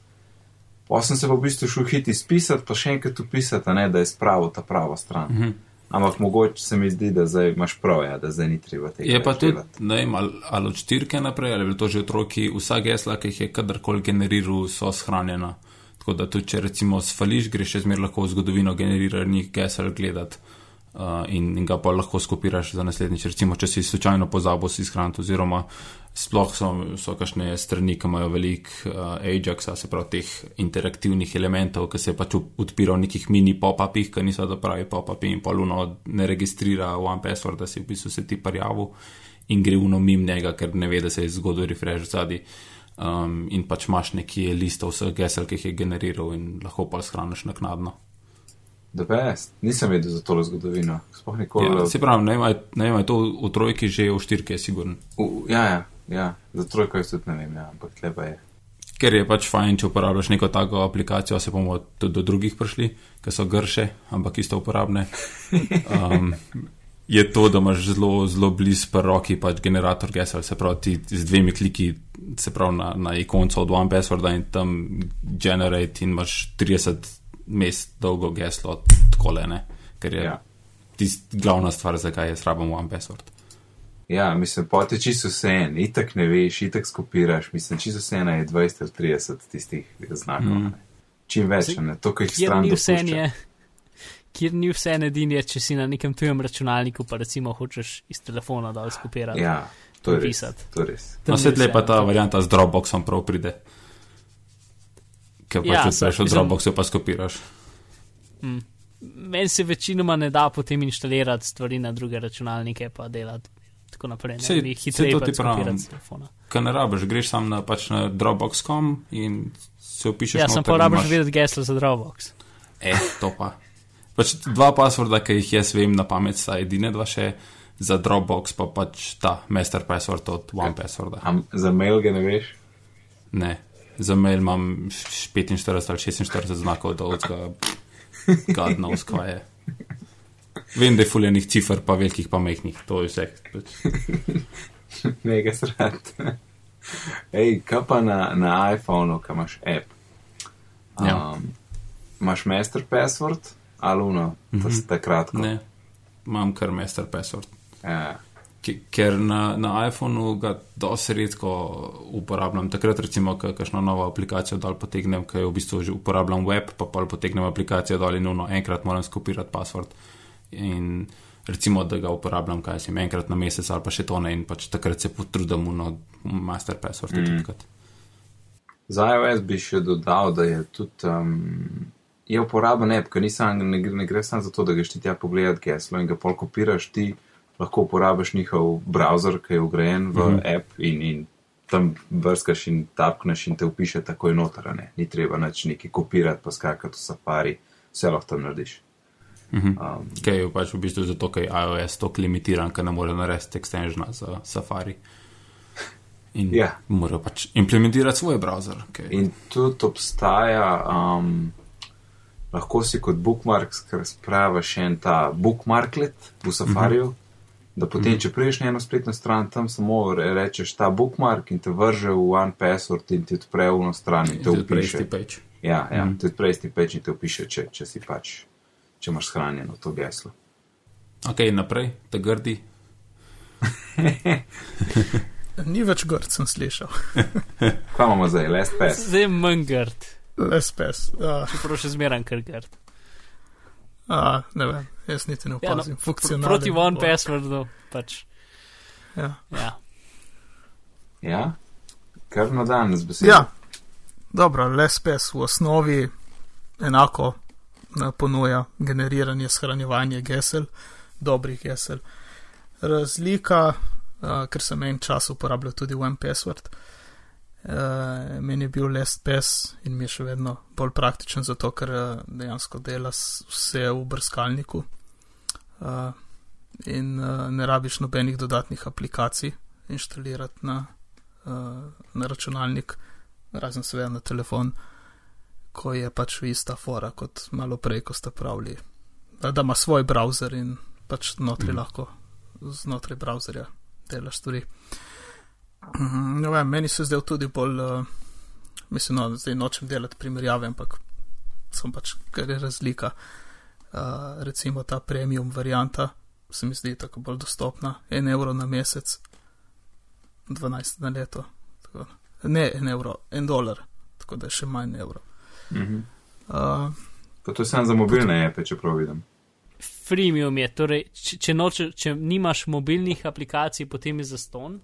Pa sem se pa v bistvu šel hiti spisati, pa še enkrat upisati, ne, da je spravo ta prava stran. Mhm. Ampak mogoče se mi zdi, da zdaj imaš prav, ja, da zdaj ni treba tega. Je pa tudi, ne vem, ali, ali od štirke naprej, ali je bilo to že otroki, vsa gesla, ki jih je kadarkoli generiral, so shranjena. Tako da tudi, če recimo sfališ, greš še zmer lahko v zgodovino generiranih gesel gledati uh, in, in ga pa lahko skopiraš za naslednjič. Recimo, če si slučajno pozabil si shraniti, oziroma sploh so, so kakšne strani, ki imajo velik uh, Ajaxa, se pravi teh interaktivnih elementov, ki se pač u- odpira v nekih mini pop-upih, ki niso da pravi pop-upi in pa luno ne registrira one password, da si v bistvu se ti parjavil in gre uno mim njega, ker ne ve, da se je zgodil refresh zadnji. Um, in pač imaš neki listov vseh gesel, ki jih je generiral in lahko pa shraniš naknadno. The best. Nisem vedel za tole zgodovino. Sploh nikoli. Ja, se pravi, ne vem, a je- ne vem, a je to v trojki že v štirki, je sigurno. U, ja, ja, ja, za trojko jaz tudi ne vem, ja, ampak tleba je. Ker je pač fajn, če uporabljaš neko tako aplikacijo, se bomo tudi do drugih prišli, ki so grše, ampak isto uporabne. Um, je to, da imaš zelo, zelo blizu pri roki pač generator gesel, se pravi ti z dvemi kliki, se pravi na, na ikonco od One Passworda in tam generate in imaš 30 mest dolgo geslo, tako le ne, ker je Ja. tist glavna stvar, zakaj jaz rabim One Password. Ja, mislim, pote čisto vse en, itak ne veš, itak skopiraš, mislim, čisto vse ena je 20 ali 30 tistih znakov. Mm. Čim več, Zdaj, ne, to, kar jih stran dopušča. je, kjer ni vse edini, je, če si na nekem tujem računalniku, pa recimo hočeš iz telefona dol skopirati. Ja, to je res. Pisati. To je res. Tam No, ni se tle vse, pa ta varianta z Dropboxom prav pride. Ker pač Ja, ja, saj, odpreš od Dropboxa pa skopiraš. Meni se večinoma ne da potem inštalirati stvari na druge računalnike, pa delati tako naprej. Sej- Ne, mi sej hitreje to pa ti pravim. Kaj ne rabiš, greš sam na, pač na Dropbox.com in se opišeš. Ja, sem pa rabiš imaš- vedeti geslo za Dropbox. E, to pa. Pač dva passworda, ki jih jaz vem na pamet, sta edine dva še. Za Dropbox pa pač ta master password od One Passworda. Am, za mail ga ne veš? Ne, za mail imam š- 45 ali 46 znakov dolgega, God knows kva je. Vem, da je fuljenih cifr, pa velikih, pa mehkih, to je vse. Pač. ne ga srat. Ej, kaj pa na, na iPhonu, kam imaš app? Um, Ja. Imaš master password ali uno, to Mhm. sta kratko. Ne, imam kar master password. Ja. Ker na, na iPhonu ga dosti redko uporabljam. Takrat, recimo, ko kakšno novo aplikacijo dol potegnem, ki jo v bistvu že uporabljam web, pa pol potegnem aplikacijo dol in nuno, enkrat moram skopirati password. In recimo, da ga uporabljam, kaj sem enkrat na mesec ali pa še to ne in pač takrat se potrudim no master password. Mm. Za iOS bi še dodal, da je tudi um, je uporaben app, ker ni sam, ne, ne gre samo za to, da greš ti tja pogledat geslo in ga pol kopiraš, ti lahko uporabiš njihov browser, ki je ugrajen v Mhm. mm. app in, in tam brskaš in tapkneš in te upiše takoj noter, ne. Ni treba nič neki kopirati, pa skakati v safari, vse lahko tam narediš. Mhm. Um, Kaj je pač v bistvu zato, ker je iOS tako limitiran, ker ne more narediti extensiona za Safari. In Ja. morajo pač implementirati svoj browser. Okay. In tudi obstaja, um, lahko si kot bookmark spraviš en ta bookmarklet v safariju, -hmm. Da potem, če priješ na eno spletno stran, tam samo re- rečeš ta bookmark in te vrže v one password in ti odpre v eno stran in te upiše. Ja, ja mm. -hmm. tudi prejsti peč in te upiše, če, če si pač, če imaš shranjeno to geslo. Ok, naprej, ta grdi. Ni več grd, sem slišal. Kaj imamo zdaj, last pass? Zdaj je manj grd, Les pes. Uh, čeprav še zmeran kar grd. uh, ne vem, jaz niti ne Ja, no, opazim. Funkcionalno. Proti one passwordu pač. Ja. Ja. Ja, kar na dan z besedo. ja, dobro, les pes v osnovi enako eh, ponuja generiranje, shranjevanje gesel, dobrih gesel. razlika, uh, ker sem en čas uporabljal tudi One Password. Uh, meni je bil LastPass in mi je še vedno bolj praktičen, zato ker uh, dejansko dela vse v brskalniku uh, in uh, ne rabiš nobenih dodatnih aplikacij inštalirati na, uh, na računalnik, razen seveda na telefon, ko je pač ista fora kot malo prej, ko ste pravili, da, da ima svoj browser in pač znotraj mm. lahko znotraj browserja delaš stvari. Mhm, no, vem, meni se zdel tudi bolj, uh, mislim, no, zdaj nočem delati primerjave, ampak sem pač, ker je razlika. Uh, recimo ta premium varianta se mi zdi tako bolj dostopna, en evro na mesec, 12 na leto. Tako, ne en evro, en dolar, tako da je še manj evro. Mm -hmm. uh, pa to je samo za mobilne epe, čeprav vidim freemium je, torej, če, če, noče, če nimaš mobilnih aplikacij, potem je za ston.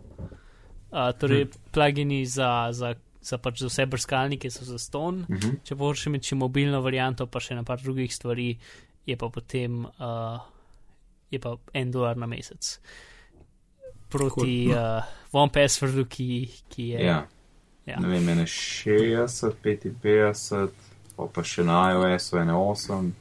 Uh, torej, hmm. plugini za, za, za, pač za vse brskalnike so za ston. Hmm. Če hočeš imeti mobilno varianto, pa še na par drugih stvari, je pa potem uh, je pa en dolar na mesec. Proti cool. uh, OnePasswordu, ki, ki je. Ja. Ja. Ne vem, mene 60, 55, pa še na iOS-u 1.8.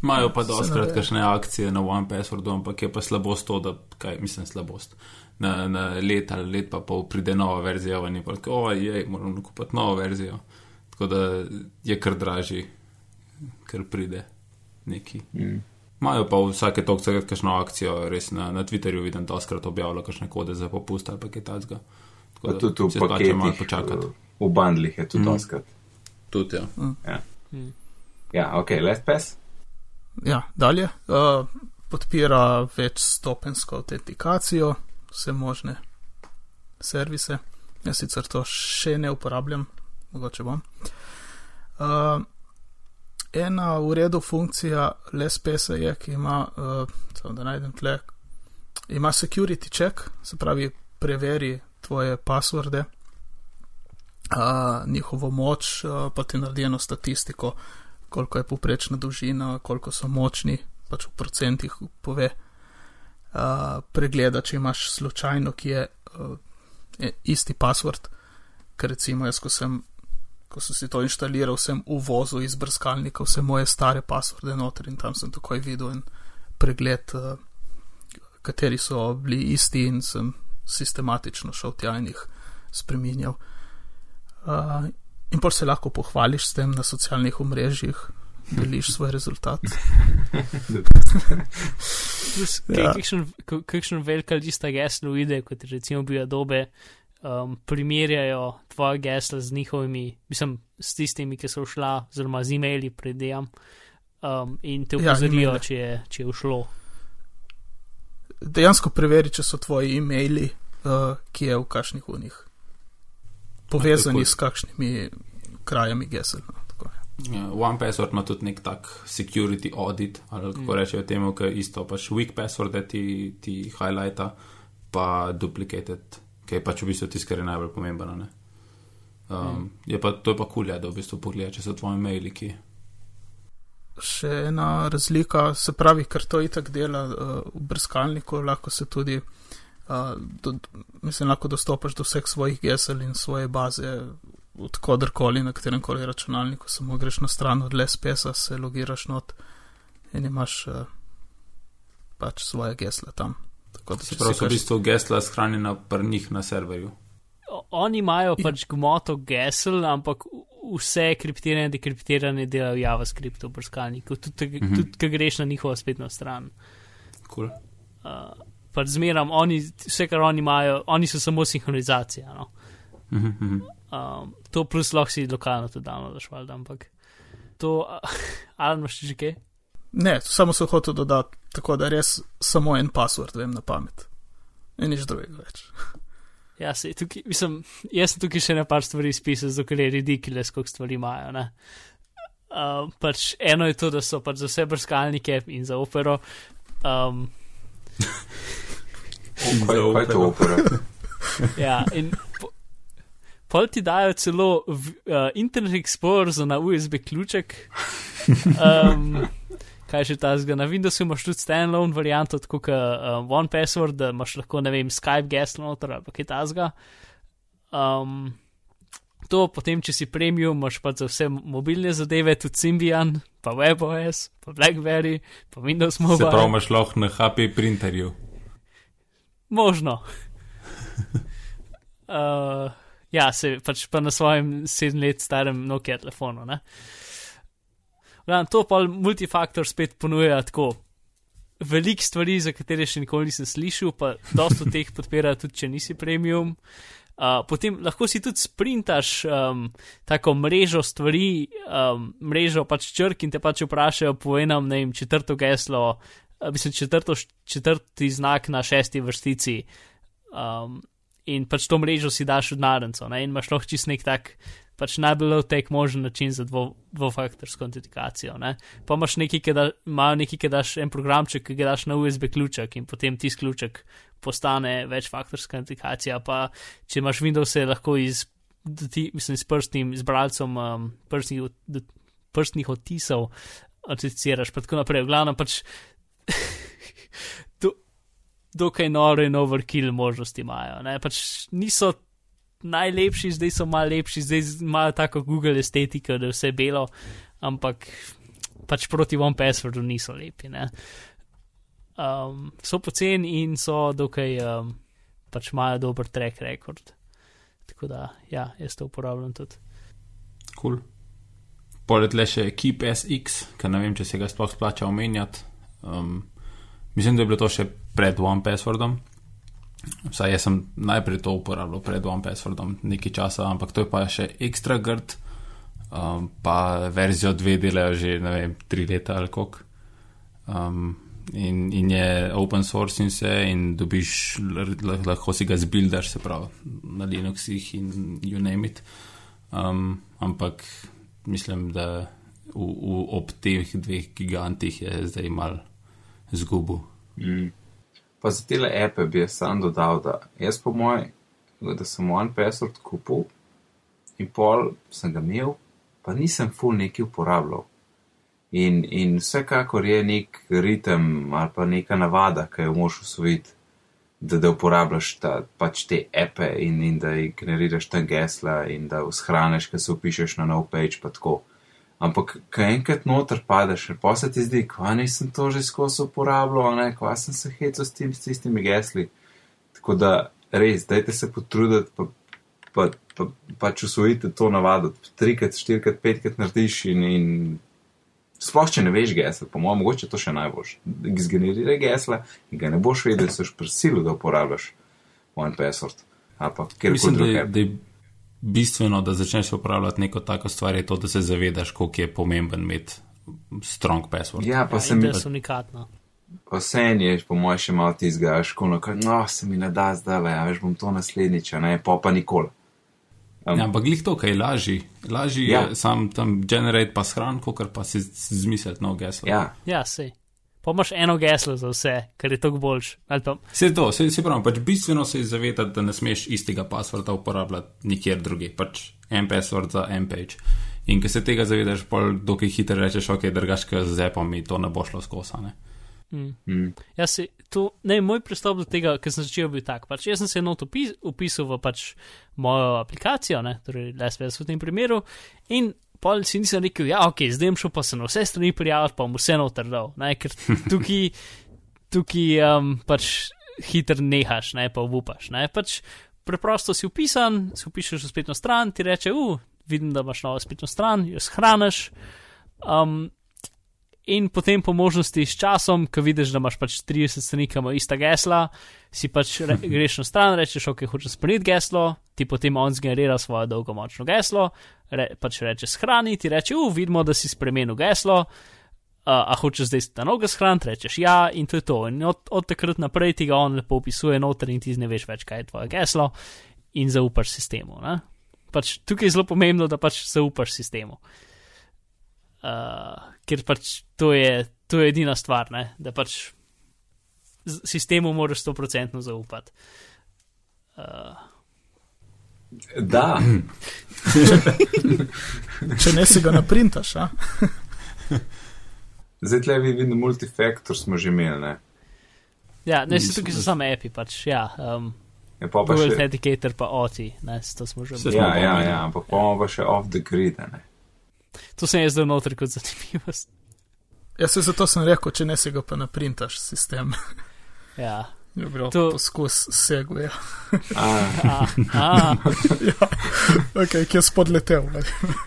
Imajo pa doskrat kakšne akcije na OnePasswordu, ampak je pa slabost to, da, kaj mislim, slabost. Na, na let ali let pa pol pride nova verzija, in je pa tako, ojej, moram kupiti novo verzijo. Tako da je kar dražji, ker pride neki. Mm. Imajo pa vsake toliko, da kakšno akcijo, res na, na Twitterju vidim, da doskrat objavljajo kakšne kode za popust ali pa kaj takega. Tako da tudi v paketih malo počakati. V bandlih je tudi mm. doskrat. Tudi, ja. Mm. Ja. Mm. ja, ok, let's pass ja, dalje. Uh, podpira večstopensko autentikacijo, vse možne servise. Jaz sicer to še ne uporabljam, mogoče bom. Uh, ena v redu funkcija LSPS je, ki ima, uh, da najdem tle, ima security check, se pravi, preveri tvoje passworde, uh, njihovo moč, uh, pa ti naredi eno statistiko, koliko je poprečna dolžina, koliko so močni, pač v procentih pove. Uh, pregleda, če imaš slučajno, ki je, uh, je isti password, ker recimo jaz, ko sem, ko sem si to inštaliral, sem uvozil iz brskalnika vse moje stare passworde noter in tam sem takoj videl en pregled, uh, kateri so bili isti in sem sistematično šel tja in jih spreminjal. Uh, In pa se lahko pohvališ s tem na socialnih omrežjih, deliš svoj rezultat. ja. Kakšen velika lista gesel vide, kot recimo bi Adobe, um, primerjajo tvoje gesle z njihovimi, mislim, s tistimi, ki so šla, oziroma z e-maili predejam um, in te upozorijo, ja, če, je, če je ušlo. Dejansko preveri, če so tvoji e-maili, uh, ki je v kašnih unih povezani s kakšnimi krajami gesel. No, ja, OnePassword ima tudi nek tak security audit, ali kako mm. rečejo temu, ki isto pač weak password ti, ti highlighta, pa duplicated, ki je pač v bistvu tisto, kar je najbolj pomembno. Um, mm. je pa, to je pa kulja, da v bistvu pogleda, če so tvoji maili ki. Še ena razlika, se pravi, ker to itak dela uh, v brskalniku, lahko se tudi do, mislim, lahko dostopaš do vseh svojih gesel in svoje baze odkudrkoli na katerem koli računalniku, samo greš na stran od LSPS-a, se logiraš not in imaš uh, pač svoje gesle tam. Se pravi, so v bistvu gesla shranjena pri njih na serverju. Oni imajo pač gmoto gesel, ampak vse kriptirane in dekriptirane delajo JavaScript v brskalniku, tudi, mm -hmm. tudi, tudi greš na njihovo spletno stran. Cool. Uh, pač zmeram, oni, vse, kar oni imajo, oni so samo sinhronizacija. No. Um, to plus lahko si lokalno tudi dano, da šval, ampak to, ali imaš že kaj? Ne, samo sem hotel dodati, tako da res samo en password vem na pamet. In nič drugega več. Ja, se, tukaj, mislim, jaz sem tukaj še na par stvari spisal, zato je ridikule, koliko stvari imajo. Uh, pač eno je to, da so pač za vse brskalnike in za opero. Um, Kaj je to opera? ja, in pol ti dajo celo v, uh, Internet Explorer na USB ključek, um, kaj že ta zga. Na Windowsu imaš tudi standalone varianto, tako kot um, OnePassword, da imaš lahko, ne vem, Skype geslo noter ali kaj ta zga. Um, to potem, če si premium, imaš pa za vse mobilne zadeve, tudi Symbian, pa WebOS, pa BlackBerry, pa Windows Mobile. Se pravi, imaš lahko na HP printerju. Možno. uh, ja, se pač pa na svojem sedem let starem Nokia telefonu. Ne? Vran, to pa multifaktor spet ponuja tako. Veliko stvari, za katere še nikoli nisem slišal, pa dosta teh podpira, tudi če nisi premium. Uh, potem lahko si tudi sprintaš um, tako mrežo stvari, um, mrežo pač črk in te pač vprašajo po enem, ne vem, četrto geslo, uh, mislim, četrto, četrti znak na šesti vrstici. Um, in pač to mrežo si daš v narenco, ne, in imaš lahko čist nek tak pač najbolj tek možen način za dvo, dvofaktorsko autentikacijo. Ne? Pa imaš neki, ki da, imajo neki, ki daš en programček, ki ga daš na USB ključek in potem ti ključek postane večfaktorska autentikacija. Pa če imaš Windows, lahko iz, ti, mislim, s prstnim izbralcem um, prstnih, prstnih odtisov autenticiraš, pa tako naprej. V glavnem pač. Dokaj noro in overkill možnosti imajo. Pač niso najlepši, zdaj so malo lepši, zdaj imajo tako Google estetiko, da je vse belo, ampak pač proti vam passwordu niso lepi. Um, so poceni in so dokaj, um, pač imajo dober track record. Tako da, ja, jaz to uporabljam tudi. Kul. Cool. Poleg le še Keep SX, ker ne vem, če se ga sploh splača omenjati. Um, mislim, da je bilo to še pred One Passwordom. Vsaj jaz sem najprej to uporabljal pred OnePasswordom nekaj časa, ampak to je pa še ekstra grd, um, pa verzijo dve delajo že, ne vem, tri leta ali koliko. Um, in, in je open source in vse, in dobiš, lahko si ga zbildaš, se pravi, na Linuxih in you name it. Um, ampak mislim, da v, v, ob teh dveh gigantih je zdaj mal zgubo. Mm. Pa za te lepe bi jaz sam dodal, da jaz po moj, da sem one password kupil in pol sem ga imel, pa nisem full neki uporabljal. In, in vsekakor je nek ritem ali pa neka navada, ki jo moš usvojiti, da, da uporabljaš ta, pač te epe in, in da generiraš tam gesla in da vzhraneš, ki se upišeš na nov page, pa tako. Ampak, ko enkrat noter padeš, pa se ti zdi, kva nisem to že skozi uporabljal, ne, kva sem se hecel s, tim, s tistimi gesli. Tako da res, dajte se potruditi, pa, pa, pa, pač usvojite to navado. Trikrat, štirikrat, petkrat narediš in, in sploh če ne veš gesla, po mojem, mogoče to še najboljš. Zgeneriraj gesla in ga ne boš vedel, da si prisilil, da uporabljaš one password. Mislim, da, da je bistveno, da začneš upravljati neko tako stvar, je to, da se zavedaš, koliko je pomemben imeti strong password. Ja, pa ja, se da so unikatno. Pa vse je, po mojem, še malo ti izgaš, ko no, se mi ne da zdaj, ja, veš, bom to naslednjič, ne, pa pa nikoli. Um, ja, ampak glih to, kaj je lažji. Lažji ja. je sam tam generate pa shran, kot pa si zmisliti nov geslo. Ja, ja sej. Pa imaš eno geslo za vse, kar je tako boljš. Pa... Se to, se, se pravi, pač bistveno se zavedati, da ne smeš istega passworda uporabljati nikjer drugi, pač en password za en page. In ko se tega zavedaš, pol dokaj hitro rečeš, ok, drgaška z zepom mi to ne bo šlo skosane. Mm. Mm. Ja, se, to, ne, moj pristop do tega, ker sem začel biti tak. Pač, jaz sem se enot upisal v pač mojo aplikacijo, ne, torej LSVS v tem primeru, in pol si nisem rekel, ja, ok, zdaj šel pa se na vse strani prijaviti, pa bom vseeno trdal, ker tukaj, tukaj um, pač hitro nehaš, ne pa upaš. Pač preprosto si upisan, si upišeš v spletno stran, ti reče, uf, vidim, da imaš novo spletno stran, jo shraniš. Um, in potem po možnosti s časom, ko vidiš, da imaš pač 30 strani, imajo ista gesla, si pač re, greš na stran, rečeš, ok, hočeš spremeniti geslo, ti potem on zgenerira svoje dolgo močno geslo, re, pač reče shrani, ti reče, uf, vidimo, da si spremenil geslo. Uh, a hočeš zdaj ta noga shraniti, rečeš ja, in to je to. In od, od takrat naprej ti ga on lepo opisuje noter in ti ne veš več, kaj je tvoje geslo in zaupaš sistemu. Pač, tukaj je zelo pomembno, da pač zaupaš sistemu. Uh, ker pač to je, to je edina stvar, ne? da pač sistemu moraš 100% zaupati. Uh. Da. Če ne si ga naprintaš. Zdaj tle vi vidim multifaktor smo že imeli, ne? Ja, ne, se tukaj so samo api, pač, ja. Um, Je pa pa Google še, Authenticator pa OTI, ne, to smo že imeli. smo ja, pa ja, omenili. ja, ampak pa imamo pa še off the grid, a ne? To se mi je zdelo noter kot zanimivost. Ja, se zato sem rekel, če ne si ga pa naprintaš sistem. Ja. Je bil To- poskus seguje. A, A, a, ja, ok, ki je spodletel.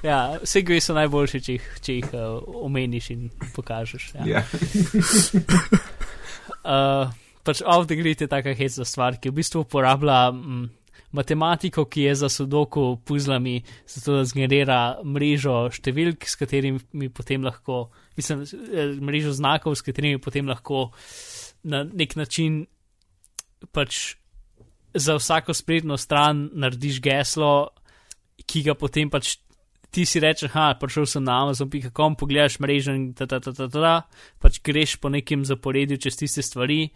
ja, segway so najboljši, če jih, če jih uh, omeniš in pokažeš. Ja. ja. Uh, pač off the grid je taka hecna stvar, ki v bistvu uporablja mm, matematiko, ki je za sudoku puzlami, zato da zgenerira mrežo številk, s katerimi potem lahko, mislim, eh, mrežo znakov, s katerimi potem lahko na nek način pač za vsako spletno stran narediš geslo, ki ga potem pač ti si rečeš, ha, prišel sem na Amazon.com, pogledaš mrežo in ta, ta, ta, ta, ta, ta, pač greš po nekem zaporedju čez tiste stvari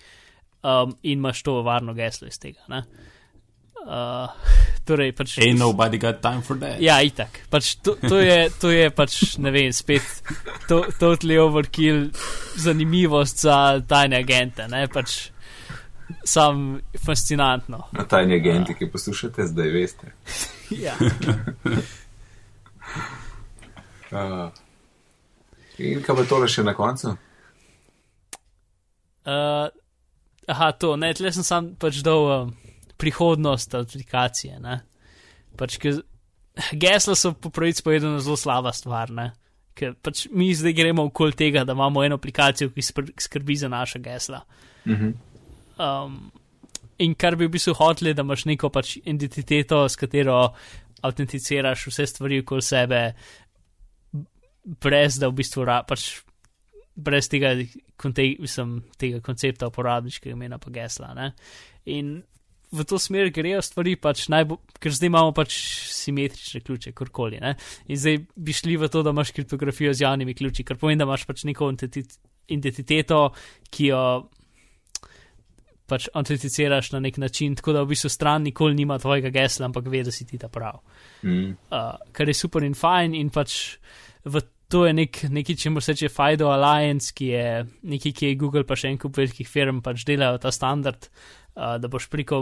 um, in imaš to varno geslo iz tega. Ne? Uh, torej, pač, Ain't nobody got time for that. Ja, itak. Pač to, to, je, to je pač, ne vem, spet to, totally overkill zanimivost za tajne agente, ne, pač sam fascinantno. Na tajni agenti, ki poslušate, zdaj veste. Ja. Uh, in kaj pa tole še na koncu? Uh, aha, to, ne, tle sem sam pač dal uh, prihodnost aplikacije, ne. Pač, ke gesla so po pravici povedano zelo slaba stvar, ne. Ker pač mi zdaj gremo okoli tega, da imamo eno aplikacijo, ki skrbi za naša gesla. Mhm. Um, in kar bi v bistvu hoteli, da imaš neko pač identiteto, s katero autenticiraš vse stvari okoli sebe, brez da v bistvu ra, pač brez tega, konte, mislim, tega koncepta uporabniškega imena pa gesla. Ne? In v to smer grejo stvari, pač najbo, ker zdaj imamo pač simetrične ključe, karkoli. Ne? In zdaj bi šli v to, da imaš kriptografijo z javnimi ključi, kar pomeni, da imaš pač neko identitet- identiteto, ki jo pač autenticiraš na nek način, tako da v bistvu stran nikoli nima tvojega gesla, ampak ve, da si ti ta prav. Mm. Uh, kar je super in fajn, in pač v to je nek, nekaj, čemu se reče FIDO Alliance, ki je nekaj, ki je Google pa še en kup velikih firm pač delajo ta standard, uh, da boš preko,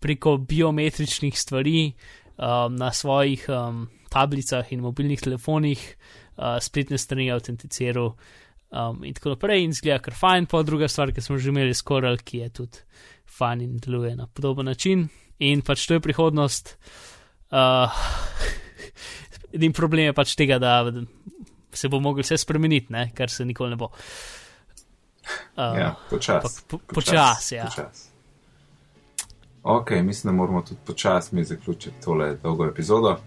preko biometričnih stvari um, na svojih um, tablicah in mobilnih telefonih uh, spletne strani autenticiral. Um, in tako naprej, in zgleda kar fajn, pa druga stvar, ki smo že imeli skoraj, ki je tudi fajn in deluje na podoben način. In pač to je prihodnost. Uh, Edini problem je pač tega, da se bo mogel vse spremeniti, ne? kar se nikoli ne bo. Uh, Ja, počasi. po- Počasi, ja. Počas. Ok, mislim, da moramo tudi počasi mi zaključiti tole dolgo epizodo.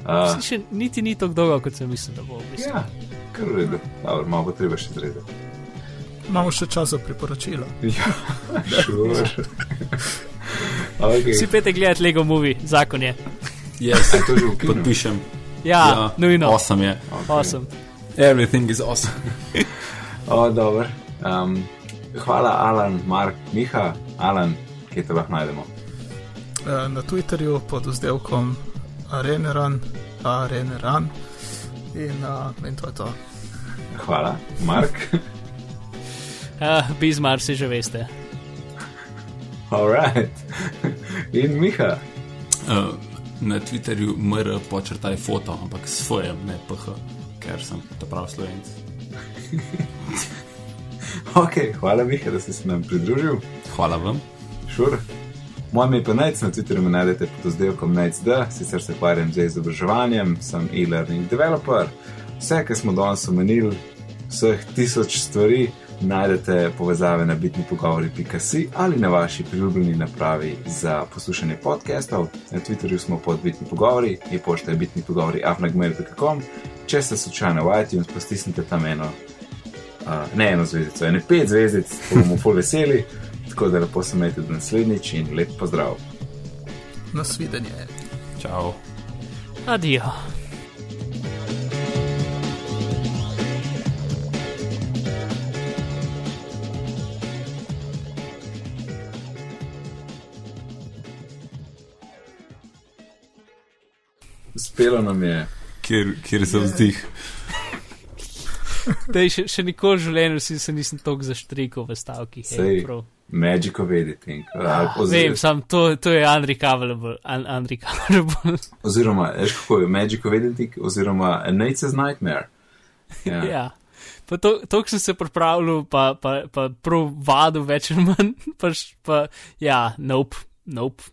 Uh, Še niti ni tako dolgo, kot sem mislil, da bo. v bistvu. ja, kar v redu. Dobro, malo bo treba še zrezati. Imamo še čas za priporočila. Ja, sure. okay. Vsi pete gledati Lego movie, zakon je. Yes, Je to že kinu? podpišem. Ja, nujno. Awesome je. Awesome. Everything is awesome. O, dober. Um, hvala, Alan, Mark, Miha, Alan, kje te lahko najdemo. Eh, Na Twitterju pod vzdelkom Areneran, Areneran. In, uh, in to je to. Hvala, Mark. Uh, Bizmar si že veste. Alright. In Miha. Uh, na Twitterju mr počrtaj foto, ampak s svojem, ne ph, ker sem ta prav slovenc. Ok, hvala, Miha, da si se nam pridružil. Hvala vam. Šur. Moje ime je pa Nec, na Twitterju me najdete pod oddelkom NECD, sicer se ukvarjam z izobraževanjem, sem e-learning developer. Vse, kar smo danes omenili, vseh tisoč stvari, najdete povezave na bitni pogovori.si ali na vaši priljubljeni napravi za poslušanje podcastov. Na Twitterju smo pod bitni pogovori, je pošta je bitni pogovori afnagmail.com. Če ste slučajno v iTunes, pa stisnite tam eno, uh, ne eno zvezdico, ene pet zvezdic, bomo pol veseli. Tako da lepo se imejte do naslednjič in lep pozdrav. Nasvidenje. Čau. Adijo. Uspelo nam je. Kjer, kjer se vzdih. Dej, še, še nikoli v življenju si se nisem tako zaštrikal v stavkih. Sej. Ej, prav. Magic of editing. Ah, Vem, sam to, to je unrecoverable. Un, unrecoverable. oziroma, veš kako je Magic of editing, oziroma A Nate's Nightmare. Ja. ja. Pa to, to sem se pripravljal, pa, pa, pa prav vadu več ali manj, pa, pa ja, nope, nope.